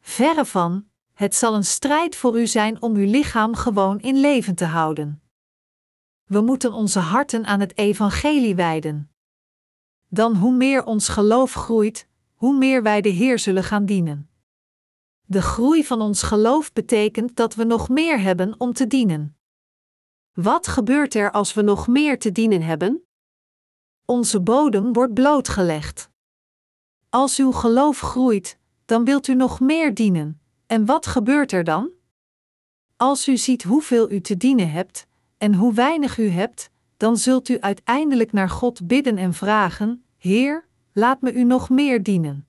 Verre van, het zal een strijd voor u zijn om uw lichaam gewoon in leven te houden. We moeten onze harten aan het evangelie wijden. Dan hoe meer ons geloof groeit, hoe meer wij de Heer zullen gaan dienen. De groei van ons geloof betekent dat we nog meer hebben om te dienen. Wat gebeurt er als we nog meer te dienen hebben? Onze bodem wordt blootgelegd. Als uw geloof groeit, dan wilt u nog meer dienen. En wat gebeurt er dan? Als u ziet hoeveel u te dienen hebt en hoe weinig u hebt, dan zult u uiteindelijk naar God bidden en vragen: Heer, laat me u nog meer dienen.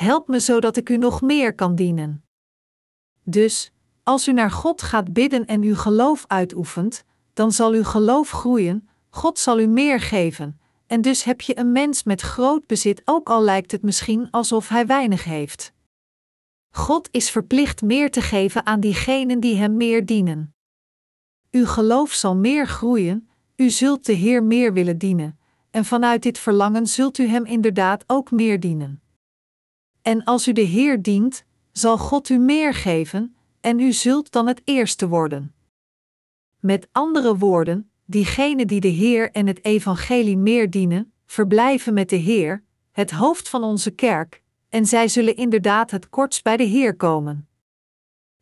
Help me zodat ik u nog meer kan dienen. Dus, als u naar God gaat bidden en uw geloof uitoefent, dan zal uw geloof groeien, God zal u meer geven, en dus heb je een mens met groot bezit, ook al lijkt het misschien alsof hij weinig heeft. God is verplicht meer te geven aan diegenen die Hem meer dienen. Uw geloof zal meer groeien, u zult de Heer meer willen dienen, en vanuit dit verlangen zult u Hem inderdaad ook meer dienen. En als u de Heer dient, zal God u meer geven, en u zult dan het eerste worden. Met andere woorden, diegenen die de Heer en het Evangelie meer dienen, verblijven met de Heer, het hoofd van onze kerk, en zij zullen inderdaad het kortst bij de Heer komen.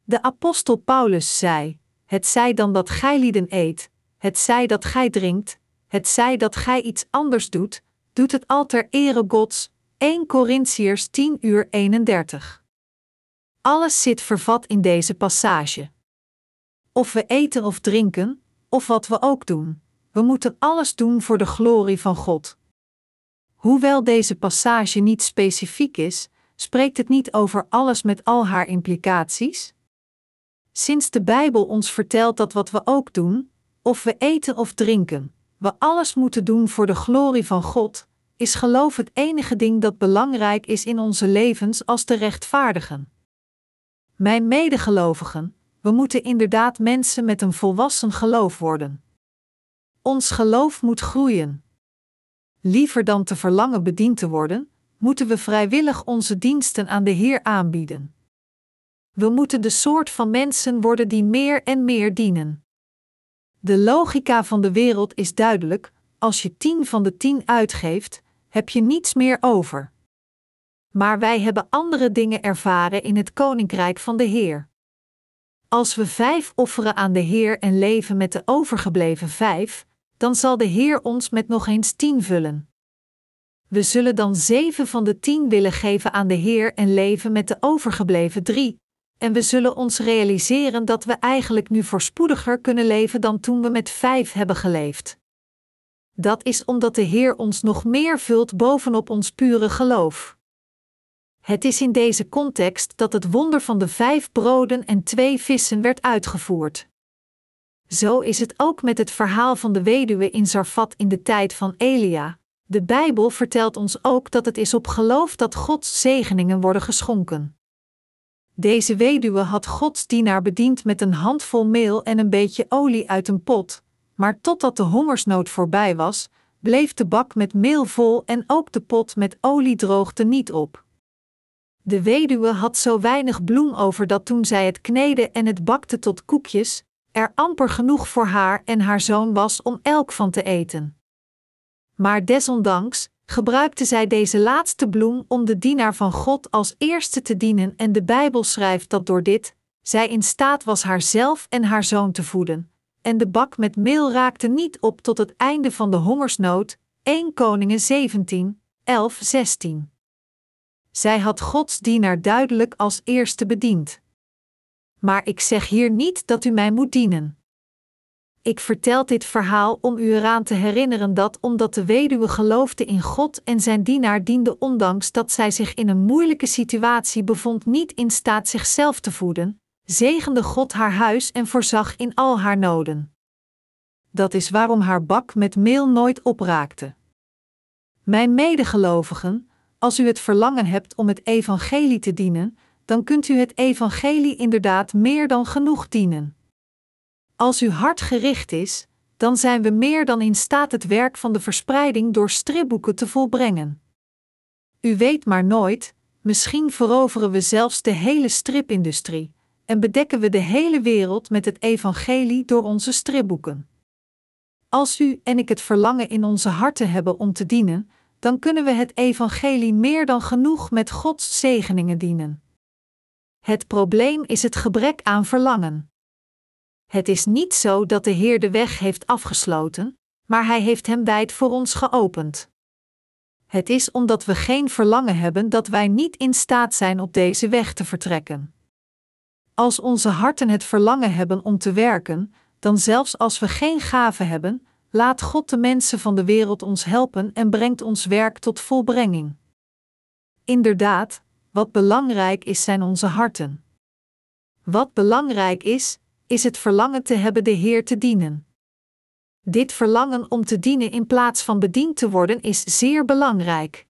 De apostel Paulus zei: Het zij dan dat gij lieden eet, het zij dat gij drinkt, het zij dat gij iets anders doet, doet het al ter ere Gods, 1 Corinthiërs 10 uur 31. Alles zit vervat in deze passage. Of we eten of drinken, of wat we ook doen, we moeten alles doen voor de glorie van God. Hoewel deze passage niet specifiek is, spreekt het niet over alles met al haar implicaties? Sinds de Bijbel ons vertelt dat wat we ook doen, of we eten of drinken, we alles moeten doen voor de glorie van God, is geloof het enige ding dat belangrijk is in onze levens als te rechtvaardigen. Mijn medegelovigen, we moeten inderdaad mensen met een volwassen geloof worden. Ons geloof moet groeien. Liever dan te verlangen bediend te worden, moeten we vrijwillig onze diensten aan de Heer aanbieden. We moeten de soort van mensen worden die meer en meer dienen. De logica van de wereld is duidelijk: als je tien van de tien uitgeeft, heb je niets meer over. Maar wij hebben andere dingen ervaren in het koninkrijk van de Heer. Als we vijf offeren aan de Heer en leven met de overgebleven vijf, dan zal de Heer ons met nog eens tien vullen. We zullen dan zeven van de tien willen geven aan de Heer en leven met de overgebleven drie, en we zullen ons realiseren dat we eigenlijk nu voorspoediger kunnen leven dan toen we met vijf hebben geleefd. Dat is omdat de Heer ons nog meer vult bovenop ons pure geloof. Het is in deze context dat het wonder van de vijf broden en twee vissen werd uitgevoerd. Zo is het ook met het verhaal van de weduwe in Zarfat in de tijd van Elia. De Bijbel vertelt ons ook dat het is op geloof dat Gods zegeningen worden geschonken. Deze weduwe had Gods dienaar bediend met een handvol meel en een beetje olie uit een pot, maar totdat de hongersnood voorbij was, bleef de bak met meel vol en ook de pot met olie droogde niet op. De weduwe had zo weinig bloem over dat toen zij het kneden en het bakte tot koekjes, er amper genoeg voor haar en haar zoon was om elk van te eten. Maar desondanks gebruikte zij deze laatste bloem om de dienaar van God als eerste te dienen en de Bijbel schrijft dat door dit zij in staat was haarzelf en haar zoon te voeden. En de bak met meel raakte niet op tot het einde van de hongersnood. 1 Koningen 17, 11, 16. Zij had Gods dienaar duidelijk als eerste bediend. Maar ik zeg hier niet dat u mij moet dienen. Ik vertel dit verhaal om u eraan te herinneren dat omdat de weduwe geloofde in God en zijn dienaar diende ondanks dat zij zich in een moeilijke situatie bevond niet in staat zichzelf te voeden, zegende God haar huis en voorzag in al haar noden. Dat is waarom haar bak met meel nooit opraakte. Mijn medegelovigen, als u het verlangen hebt om het evangelie te dienen, dan kunt u het evangelie inderdaad meer dan genoeg dienen. Als uw hart gericht is, dan zijn we meer dan in staat het werk van de verspreiding door stripboeken te volbrengen. U weet maar nooit, misschien veroveren we zelfs de hele stripindustrie en bedekken we de hele wereld met het evangelie door onze stripboeken. Als u en ik het verlangen in onze harten hebben om te dienen, dan kunnen we het evangelie meer dan genoeg met Gods zegeningen dienen. Het probleem is het gebrek aan verlangen. Het is niet zo dat de Heer de weg heeft afgesloten, maar Hij heeft hem wijd voor ons geopend. Het is omdat we geen verlangen hebben dat wij niet in staat zijn op deze weg te vertrekken. Als onze harten het verlangen hebben om te werken, dan zelfs als we geen gaven hebben, laat God de mensen van de wereld ons helpen en brengt ons werk tot volbrenging. Inderdaad, wat belangrijk is zijn onze harten. Wat belangrijk is, is het verlangen te hebben de Heer te dienen. Dit verlangen om te dienen in plaats van bediend te worden is zeer belangrijk.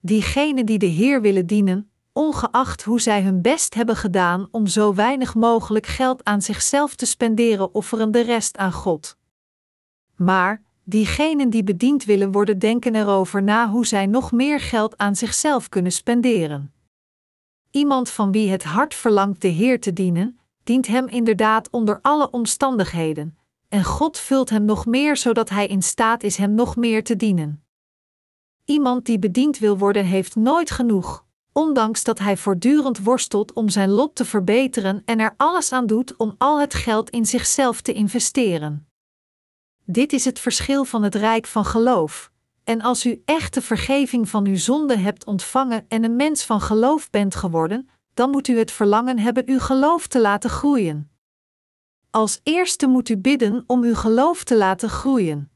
Diegenen die de Heer willen dienen, ongeacht hoe zij hun best hebben gedaan om zo weinig mogelijk geld aan zichzelf te spenderen, offeren de rest aan God. Maar diegenen die bediend willen worden, denken erover na hoe zij nog meer geld aan zichzelf kunnen spenderen. Iemand van wie het hart verlangt de Heer te dienen, dient Hem inderdaad onder alle omstandigheden, en God vult hem nog meer zodat hij in staat is Hem nog meer te dienen. Iemand die bediend wil worden, heeft nooit genoeg, ondanks dat hij voortdurend worstelt om zijn lot te verbeteren en er alles aan doet om al het geld in zichzelf te investeren. Dit is het verschil van het rijk van geloof. En als u echte vergeving van uw zonde hebt ontvangen en een mens van geloof bent geworden, dan moet u het verlangen hebben uw geloof te laten groeien. Als eerste moet u bidden om uw geloof te laten groeien.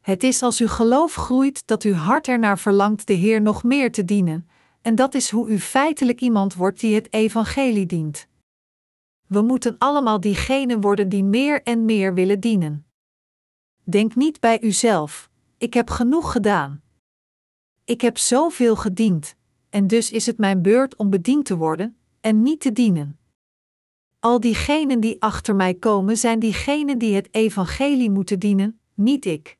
Het is als uw geloof groeit dat uw hart ernaar verlangt de Heer nog meer te dienen, en dat is hoe u feitelijk iemand wordt die het evangelie dient. We moeten allemaal diegenen worden die meer en meer willen dienen. Denk niet bij uzelf: ik heb genoeg gedaan. Ik heb zoveel gediend, en dus is het mijn beurt om bediend te worden en niet te dienen. Al diegenen die achter mij komen zijn diegenen die het evangelie moeten dienen, niet ik.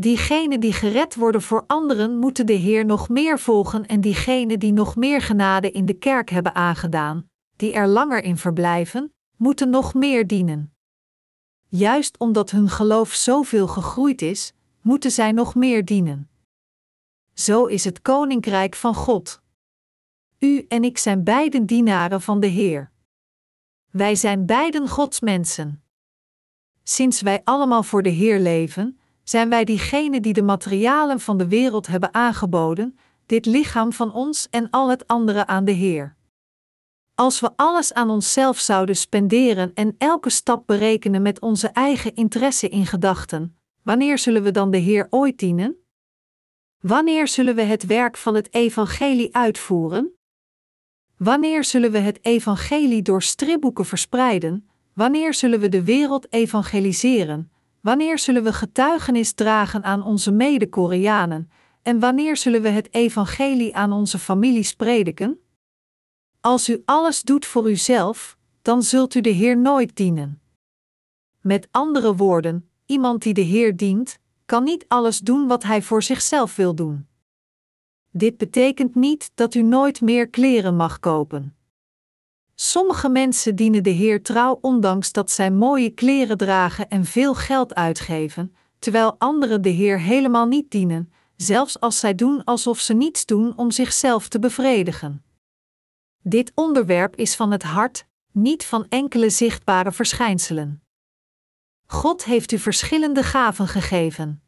Diegenen die gered worden voor anderen moeten de Heer nog meer volgen en diegenen die nog meer genade in de kerk hebben aangedaan, die er langer in verblijven, moeten nog meer dienen. Juist omdat hun geloof zoveel gegroeid is, moeten zij nog meer dienen. Zo is het koninkrijk van God. U en ik zijn beiden dienaren van de Heer. Wij zijn beiden Gods mensen. Sinds wij allemaal voor de Heer leven, zijn wij diegenen die de materialen van de wereld hebben aangeboden, dit lichaam van ons en al het andere aan de Heer. Als we alles aan onszelf zouden spenderen en elke stap berekenen met onze eigen interesse in gedachten, wanneer zullen we dan de Heer ooit dienen? Wanneer zullen we het werk van het Evangelie uitvoeren? Wanneer zullen we het Evangelie door stripboeken verspreiden? Wanneer zullen we de wereld evangeliseren? Wanneer zullen we getuigenis dragen aan onze mede-Koreanen? En wanneer zullen we het Evangelie aan onze families prediken? Als u alles doet voor uzelf, dan zult u de Heer nooit dienen. Met andere woorden, iemand die de Heer dient, kan niet alles doen wat hij voor zichzelf wil doen. Dit betekent niet dat u nooit meer kleren mag kopen. Sommige mensen dienen de Heer trouw ondanks dat zij mooie kleren dragen en veel geld uitgeven, terwijl anderen de Heer helemaal niet dienen, zelfs als zij doen alsof ze niets doen om zichzelf te bevredigen. Dit onderwerp is van het hart, niet van enkele zichtbare verschijnselen. God heeft u verschillende gaven gegeven.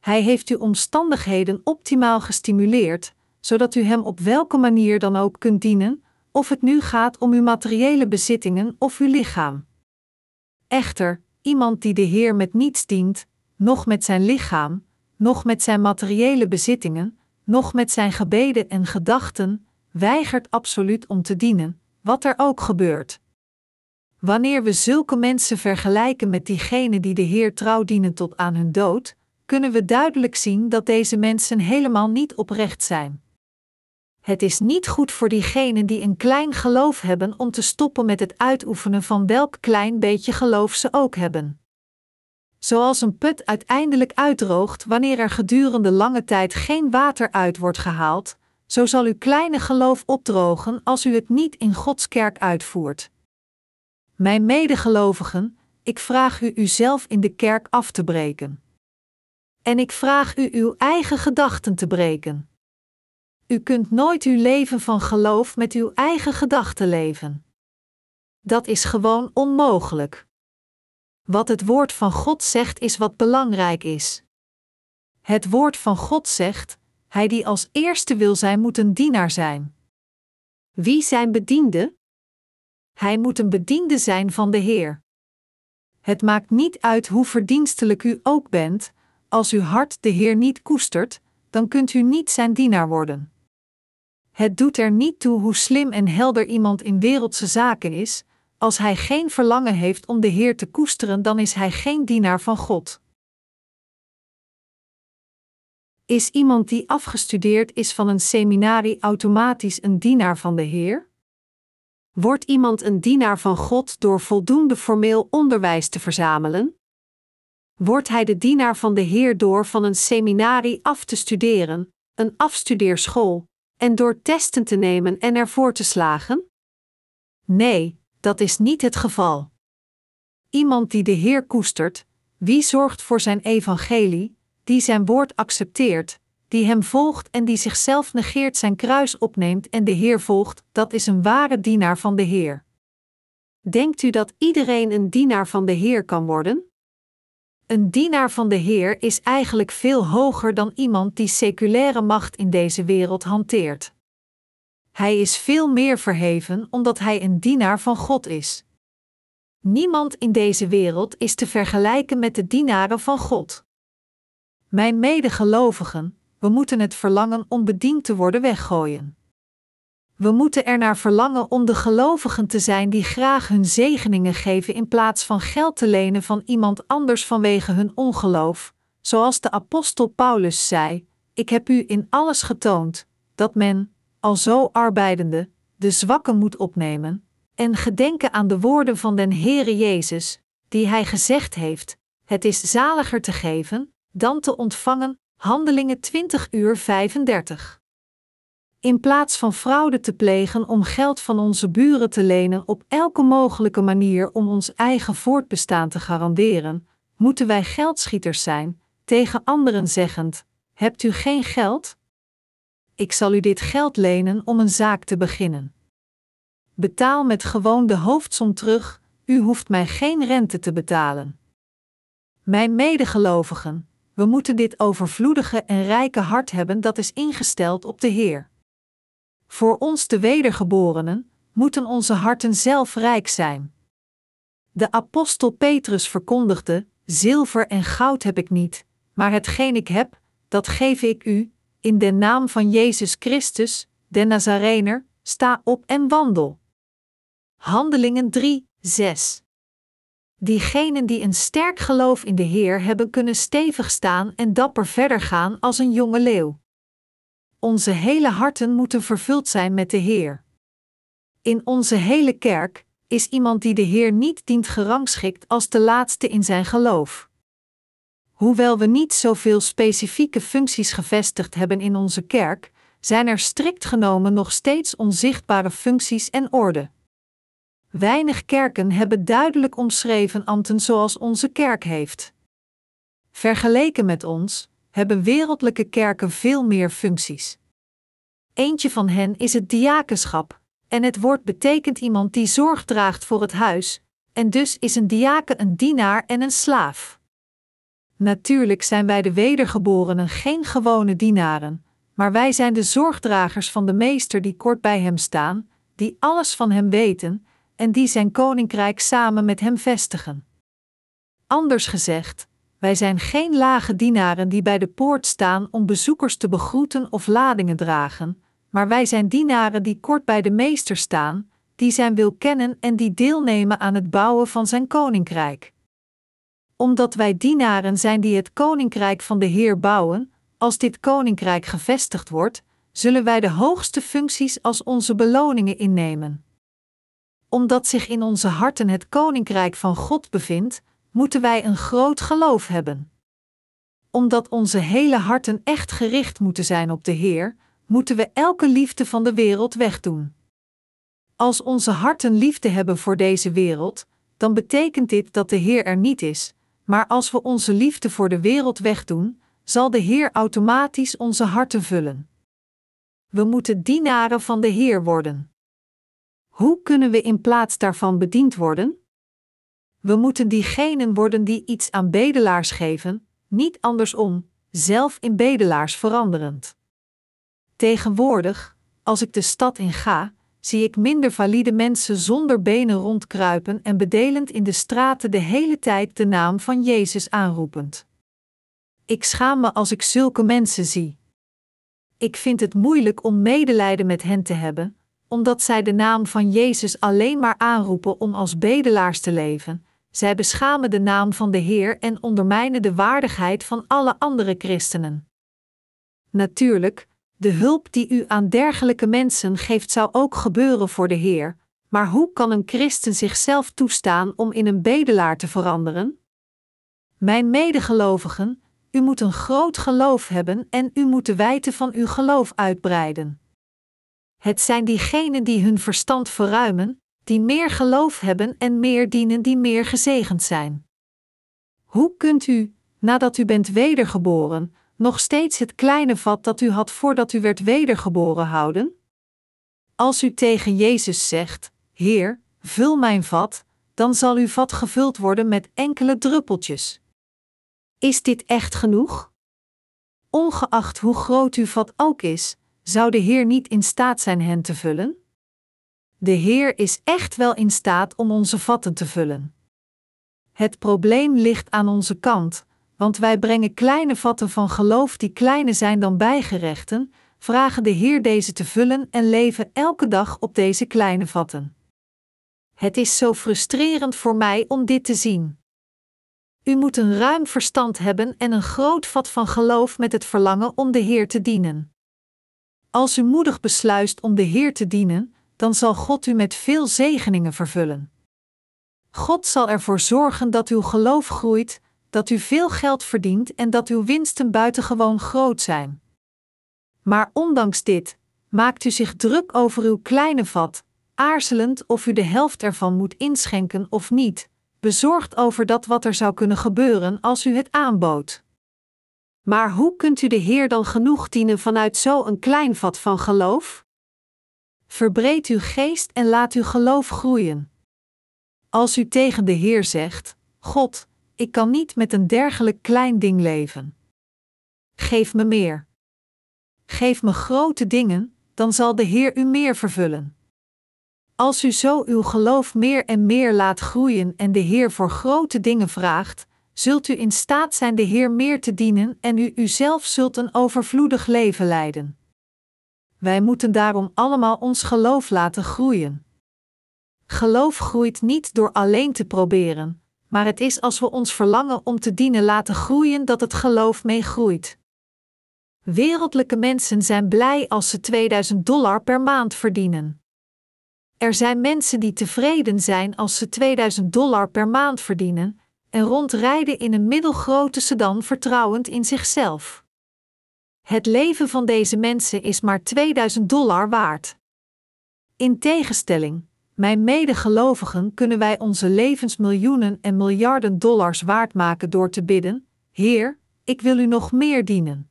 Hij heeft uw omstandigheden optimaal gestimuleerd, zodat u Hem op welke manier dan ook kunt dienen, of het nu gaat om uw materiële bezittingen of uw lichaam. Echter, iemand die de Heer met niets dient, noch met zijn lichaam, noch met zijn materiële bezittingen, noch met zijn gebeden en gedachten, weigert absoluut om te dienen, wat er ook gebeurt. Wanneer we zulke mensen vergelijken met diegenen die de Heer trouw dienen tot aan hun dood, kunnen we duidelijk zien dat deze mensen helemaal niet oprecht zijn. Het is niet goed voor diegenen die een klein geloof hebben om te stoppen met het uitoefenen van welk klein beetje geloof ze ook hebben. Zoals een put uiteindelijk uitdroogt wanneer er gedurende lange tijd geen water uit wordt gehaald, zo zal uw kleine geloof opdrogen als u het niet in Gods kerk uitvoert. Mijn medegelovigen, ik vraag u uzelf in de kerk af te breken. En ik vraag u uw eigen gedachten te breken. U kunt nooit uw leven van geloof met uw eigen gedachten leven. Dat is gewoon onmogelijk. Wat het woord van God zegt is wat belangrijk is. Het woord van God zegt: Hij die als eerste wil zijn, moet een dienaar zijn. Wie zijn bediende? Hij moet een bediende zijn van de Heer. Het maakt niet uit hoe verdienstelijk u ook bent, als uw hart de Heer niet koestert, dan kunt u niet zijn dienaar worden. Het doet er niet toe hoe slim en helder iemand in wereldse zaken is, als hij geen verlangen heeft om de Heer te koesteren, dan is hij geen dienaar van God. Is iemand die afgestudeerd is van een seminarie automatisch een dienaar van de Heer? Wordt iemand een dienaar van God door voldoende formeel onderwijs te verzamelen? Wordt hij de dienaar van de Heer door van een seminarie af te studeren, een afstudeerschool, en door testen te nemen en ervoor te slagen? Nee, dat is niet het geval. Iemand die de Heer koestert, wie zorgt voor zijn evangelie, die zijn woord accepteert, die hem volgt en die zichzelf negeert, zijn kruis opneemt en de Heer volgt, dat is een ware dienaar van de Heer. Denkt u dat iedereen een dienaar van de Heer kan worden? Een dienaar van de Heer is eigenlijk veel hoger dan iemand die seculaire macht in deze wereld hanteert. Hij is veel meer verheven omdat hij een dienaar van God is. Niemand in deze wereld is te vergelijken met de dienaren van God. Mijn medegelovigen, we moeten het verlangen om bediend te worden weggooien. We moeten er naar verlangen om de gelovigen te zijn die graag hun zegeningen geven in plaats van geld te lenen van iemand anders vanwege hun ongeloof, zoals de apostel Paulus zei: Ik heb u in alles getoond dat men, al zo arbeidende, de zwakken moet opnemen, en gedenken aan de woorden van den Heere Jezus, die hij gezegd heeft: Het is zaliger te geven dan te ontvangen, Handelingen 20 uur 35. In plaats van fraude te plegen om geld van onze buren te lenen op elke mogelijke manier om ons eigen voortbestaan te garanderen, moeten wij geldschieters zijn, tegen anderen zeggend: Hebt u geen geld? Ik zal u dit geld lenen om een zaak te beginnen. Betaal met gewoon de hoofdsom terug, u hoeft mij geen rente te betalen. Mijn medegelovigen, we moeten dit overvloedige en rijke hart hebben dat is ingesteld op de Heer. Voor ons de wedergeborenen moeten onze harten zelf rijk zijn. De apostel Petrus verkondigde: Zilver en goud heb ik niet, maar hetgeen ik heb, dat geef ik u, in de naam van Jezus Christus, de Nazarener, sta op en wandel. Handelingen 3, 6. Diegenen die een sterk geloof in de Heer hebben kunnen stevig staan en dapper verder gaan als een jonge leeuw. Onze hele harten moeten vervuld zijn met de Heer. In onze hele kerk is iemand die de Heer niet dient gerangschikt als de laatste in zijn geloof. Hoewel we niet zoveel specifieke functies gevestigd hebben in onze kerk, zijn er strikt genomen nog steeds onzichtbare functies en orde. Weinig kerken hebben duidelijk omschreven ambten zoals onze kerk heeft. Vergeleken met ons hebben wereldlijke kerken veel meer functies. Eentje van hen is het diakenschap, en het woord betekent iemand die zorg draagt voor het huis, en dus is een diaken een dienaar en een slaaf. Natuurlijk zijn wij de wedergeborenen geen gewone dienaren, maar wij zijn de zorgdragers van de Meester die kort bij hem staan, die alles van hem weten en die zijn koninkrijk samen met hem vestigen. Anders gezegd, wij zijn geen lage dienaren die bij de poort staan om bezoekers te begroeten of ladingen dragen, maar wij zijn dienaren die kort bij de meester staan, die zijn wil kennen en die deelnemen aan het bouwen van zijn koninkrijk. Omdat wij dienaren zijn die het koninkrijk van de Heer bouwen, als dit koninkrijk gevestigd wordt, zullen wij de hoogste functies als onze beloningen innemen. Omdat zich in onze harten het koninkrijk van God bevindt, moeten wij een groot geloof hebben. Omdat onze hele harten echt gericht moeten zijn op de Heer, moeten we elke liefde van de wereld wegdoen. Als onze harten liefde hebben voor deze wereld, dan betekent dit dat de Heer er niet is, maar als we onze liefde voor de wereld wegdoen, zal de Heer automatisch onze harten vullen. We moeten dienaren van de Heer worden. Hoe kunnen we in plaats daarvan bediend worden? We moeten diegenen worden die iets aan bedelaars geven, niet andersom, zelf in bedelaars veranderend. Tegenwoordig, als ik de stad in ga, zie ik minder valide mensen zonder benen rondkruipen en bedelend in de straten de hele tijd de naam van Jezus aanroepend. Ik schaam me als ik zulke mensen zie. Ik vind het moeilijk om medelijden met hen te hebben, omdat zij de naam van Jezus alleen maar aanroepen om als bedelaars te leven. Zij beschamen de naam van de Heer en ondermijnen de waardigheid van alle andere christenen. Natuurlijk, de hulp die u aan dergelijke mensen geeft zou ook gebeuren voor de Heer, maar hoe kan een christen zichzelf toestaan om in een bedelaar te veranderen? Mijn medegelovigen, u moet een groot geloof hebben en u moet de wijte van uw geloof uitbreiden. Het zijn diegenen die hun verstand verruimen, die meer geloof hebben en meer dienen die meer gezegend zijn. Hoe kunt u, nadat u bent wedergeboren, nog steeds het kleine vat dat u had voordat u werd wedergeboren houden? Als u tegen Jezus zegt: Heer, vul mijn vat, dan zal uw vat gevuld worden met enkele druppeltjes. Is dit echt genoeg? Ongeacht hoe groot uw vat ook is, zou de Heer niet in staat zijn hen te vullen? De Heer is echt wel in staat om onze vatten te vullen. Het probleem ligt aan onze kant, want wij brengen kleine vatten van geloof die kleiner zijn dan bijgerechten, vragen de Heer deze te vullen en leven elke dag op deze kleine vatten. Het is zo frustrerend voor mij om dit te zien. U moet een ruim verstand hebben en een groot vat van geloof met het verlangen om de Heer te dienen. Als u moedig besluist om de Heer te dienen, dan zal God u met veel zegeningen vervullen. God zal ervoor zorgen dat uw geloof groeit, dat u veel geld verdient en dat uw winsten buitengewoon groot zijn. Maar ondanks dit, maakt u zich druk over uw kleine vat, aarzelend of u de helft ervan moet inschenken of niet, bezorgd over dat wat er zou kunnen gebeuren als u het aanbood. Maar hoe kunt u de Heer dan genoeg dienen vanuit zo'n klein vat van geloof? Verbreed uw geest en laat uw geloof groeien. Als u tegen de Heer zegt: God, ik kan niet met een dergelijk klein ding leven. Geef me meer. Geef me grote dingen, dan zal de Heer u meer vervullen. Als u zo uw geloof meer en meer laat groeien en de Heer voor grote dingen vraagt, zult u in staat zijn de Heer meer te dienen en u uzelf zult een overvloedig leven leiden. Wij moeten daarom allemaal ons geloof laten groeien. Geloof groeit niet door alleen te proberen, maar het is als we ons verlangen om te dienen laten groeien dat het geloof meegroeit. Wereldlijke mensen zijn blij als ze 2000 dollar per maand verdienen. Er zijn mensen die tevreden zijn als ze 2000 dollar per maand verdienen en rondrijden in een middelgrote sedan vertrouwend in zichzelf. Het leven van deze mensen is maar 2000 dollar waard. In tegenstelling, mijn medegelovigen, kunnen wij onze levens miljoenen en miljarden dollars waard maken door te bidden: Heer, ik wil u nog meer dienen.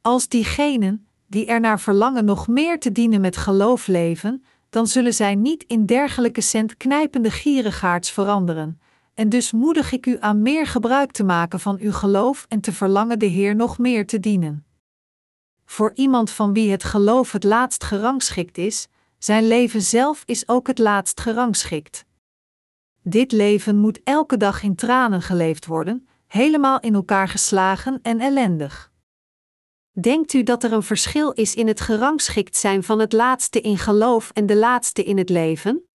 Als diegenen, die er naar verlangen nog meer te dienen met geloof leven, dan zullen zij niet in dergelijke centknijpende gierigaards veranderen. En dus moedig ik u aan meer gebruik te maken van uw geloof en te verlangen de Heer nog meer te dienen. Voor iemand van wie het geloof het laatst gerangschikt is, zijn leven zelf is ook het laatst gerangschikt. Dit leven moet elke dag in tranen geleefd worden, helemaal in elkaar geslagen en ellendig. Denkt u dat er een verschil is in het gerangschikt zijn van het laatste in geloof en de laatste in het leven?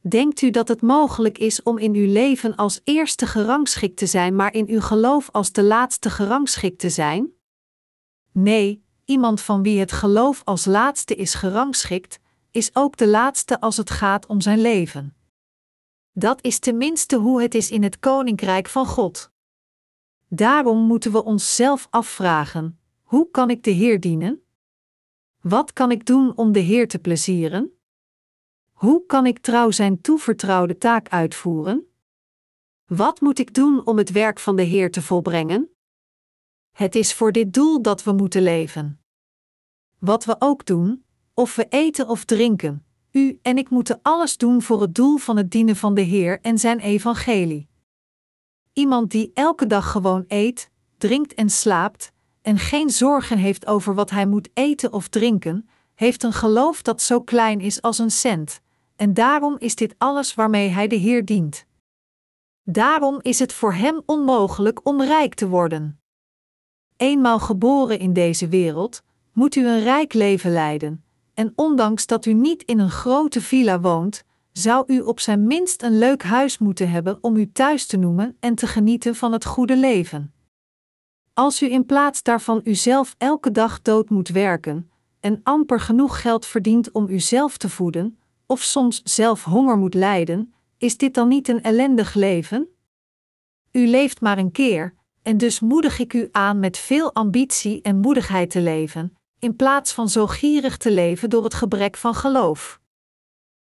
Denkt u dat het mogelijk is om in uw leven als eerste gerangschikt te zijn, maar in uw geloof als de laatste gerangschikt te zijn? Nee, iemand van wie het geloof als laatste is gerangschikt, is ook de laatste als het gaat om zijn leven. Dat is tenminste hoe het is in het koninkrijk van God. Daarom moeten we onszelf afvragen: hoe kan ik de Heer dienen? Wat kan ik doen om de Heer te plezieren? Hoe kan ik trouw zijn toevertrouwde taak uitvoeren? Wat moet ik doen om het werk van de Heer te volbrengen? Het is voor dit doel dat we moeten leven. Wat we ook doen, of we eten of drinken, u en ik moeten alles doen voor het doel van het dienen van de Heer en zijn evangelie. Iemand die elke dag gewoon eet, drinkt en slaapt, en geen zorgen heeft over wat hij moet eten of drinken, heeft een geloof dat zo klein is als een cent, en daarom is dit alles waarmee hij de Heer dient. Daarom is het voor hem onmogelijk om rijk te worden. Eenmaal geboren in deze wereld, moet u een rijk leven leiden, en ondanks dat u niet in een grote villa woont, zou u op zijn minst een leuk huis moeten hebben om u thuis te noemen en te genieten van het goede leven. Als u in plaats daarvan uzelf elke dag dood moet werken en amper genoeg geld verdient om uzelf te voeden, of soms zelf honger moet lijden, is dit dan niet een ellendig leven? U leeft maar een keer, en dus moedig ik u aan met veel ambitie en moedigheid te leven, in plaats van zo gierig te leven door het gebrek van geloof.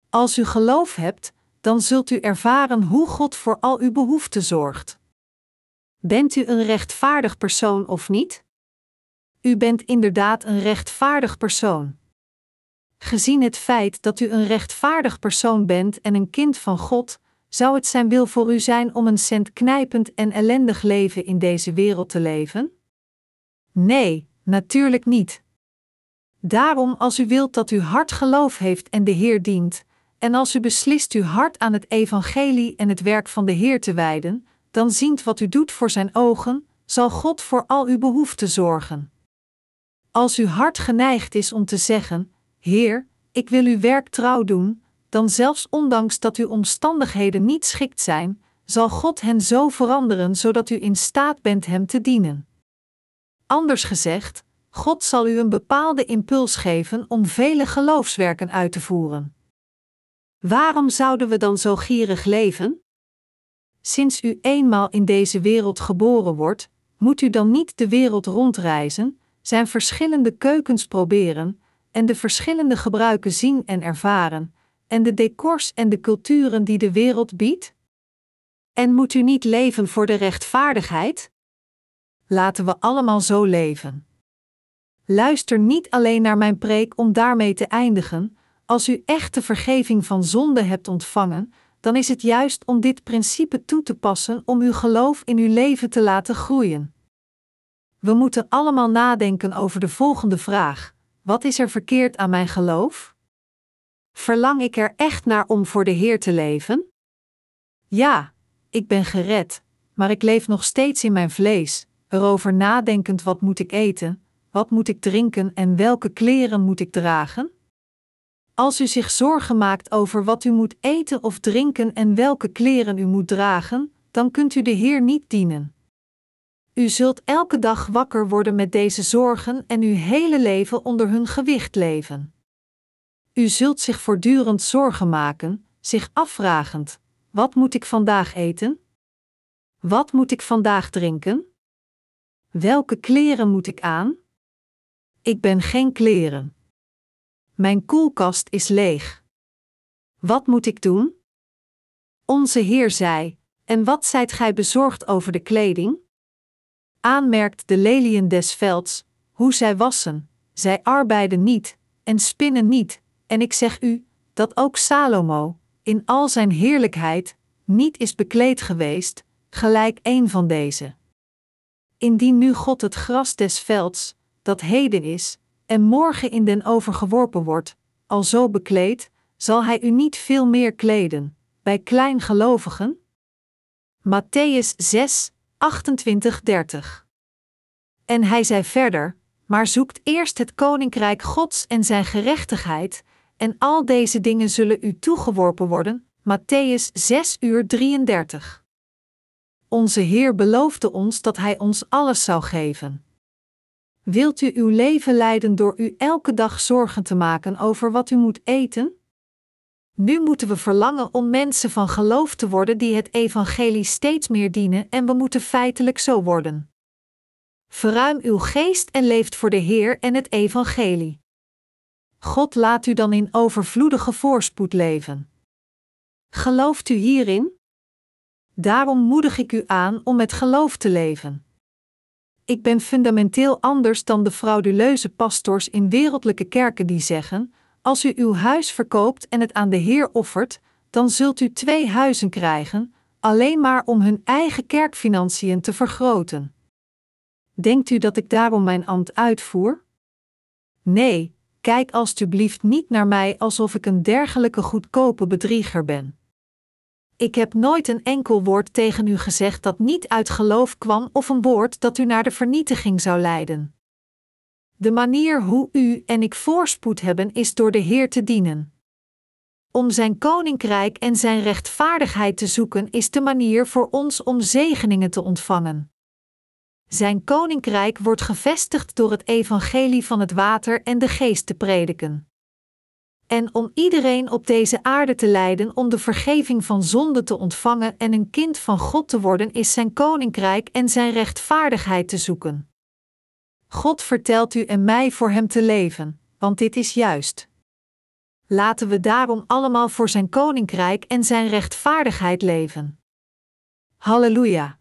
Als u geloof hebt, dan zult u ervaren hoe God voor al uw behoeften zorgt. Bent u een rechtvaardig persoon of niet? U bent inderdaad een rechtvaardig persoon. Gezien het feit dat u een rechtvaardig persoon bent en een kind van God, zou het zijn wil voor u zijn om een centknijpend en ellendig leven in deze wereld te leven? Nee, natuurlijk niet. Daarom, als u wilt dat uw hart geloof heeft en de Heer dient, en als u beslist uw hart aan het evangelie en het werk van de Heer te wijden, dan ziet wat u doet voor zijn ogen, zal God voor al uw behoeften zorgen. Als uw hart geneigd is om te zeggen: Heer, ik wil uw werk trouw doen, dan zelfs ondanks dat uw omstandigheden niet schikt zijn, zal God hen zo veranderen zodat u in staat bent Hem te dienen. Anders gezegd, God zal u een bepaalde impuls geven om vele geloofswerken uit te voeren. Waarom zouden we dan zo gierig leven? sinds u eenmaal in deze wereld geboren wordt, moet u dan niet de wereld rondreizen, zijn verschillende keukens proberen, en de verschillende gebruiken zien en ervaren, en de decors en de culturen die de wereld biedt? En moet u niet leven voor de rechtvaardigheid? Laten we allemaal zo leven. Luister niet alleen naar mijn preek om daarmee te eindigen, als u echte vergeving van zonde hebt ontvangen, dan is het juist om dit principe toe te passen om uw geloof in uw leven te laten groeien. We moeten allemaal nadenken over de volgende vraag: wat is er verkeerd aan mijn geloof? Verlang ik er echt naar om voor de Heer te leven? Ja, ik ben gered, maar ik leef nog steeds in mijn vlees, erover nadenkend wat moet ik eten, wat moet ik drinken en welke kleren moet ik dragen? Als u zich zorgen maakt over wat u moet eten of drinken en welke kleren u moet dragen, dan kunt u de Heer niet dienen. U zult elke dag wakker worden met deze zorgen en uw hele leven onder hun gewicht leven. U zult zich voortdurend zorgen maken, zich afvragend: wat moet ik vandaag eten? Wat moet ik vandaag drinken? Welke kleren moet ik aan? Ik ben geen kleren. Mijn koelkast is leeg. Wat moet ik doen? Onze Heer zei: En wat zijt gij bezorgd over de kleding? Aanmerkt de leliën des velds, hoe zij wassen, zij arbeiden niet en spinnen niet, en ik zeg u dat ook Salomo, in al zijn heerlijkheid, niet is bekleed geweest, gelijk een van deze. Indien nu God het gras des velds, dat heden is, en morgen in den overgeworpen wordt, al zo bekleed, zal hij u niet veel meer kleden, bij kleingelovigen? Matthäus 6, 28, 30. En hij zei verder: Maar zoekt eerst het koninkrijk Gods en zijn gerechtigheid, en al deze dingen zullen u toegeworpen worden. Matthäus 6 uur 33. Onze Heer beloofde ons dat Hij ons alles zou geven. Wilt u uw leven leiden door u elke dag zorgen te maken over wat u moet eten? Nu moeten we verlangen om mensen van geloof te worden die het evangelie steeds meer dienen en we moeten feitelijk zo worden. Verruim uw geest en leeft voor de Heer en het evangelie. God laat u dan in overvloedige voorspoed leven. Gelooft u hierin? Daarom moedig ik u aan om met geloof te leven. Ik ben fundamenteel anders dan de frauduleuze pastors in wereldlijke kerken die zeggen: als u uw huis verkoopt en het aan de Heer offert, dan zult u twee huizen krijgen, alleen maar om hun eigen kerkfinanciën te vergroten. Denkt u dat ik daarom mijn ambt uitvoer? Nee, kijk alstublieft niet naar mij alsof ik een dergelijke goedkope bedrieger ben. Ik heb nooit een enkel woord tegen u gezegd dat niet uit geloof kwam of een woord dat u naar de vernietiging zou leiden. De manier hoe u en ik voorspoed hebben is door de Heer te dienen. Om Zijn koninkrijk en Zijn rechtvaardigheid te zoeken is de manier voor ons om zegeningen te ontvangen. Zijn koninkrijk wordt gevestigd door het evangelie van het water en de geest te prediken. En om iedereen op deze aarde te leiden om de vergeving van zonde te ontvangen en een kind van God te worden, is zijn koninkrijk en zijn rechtvaardigheid te zoeken. God vertelt u en mij voor hem te leven, want dit is juist. Laten we daarom allemaal voor zijn koninkrijk en zijn rechtvaardigheid leven. Halleluja!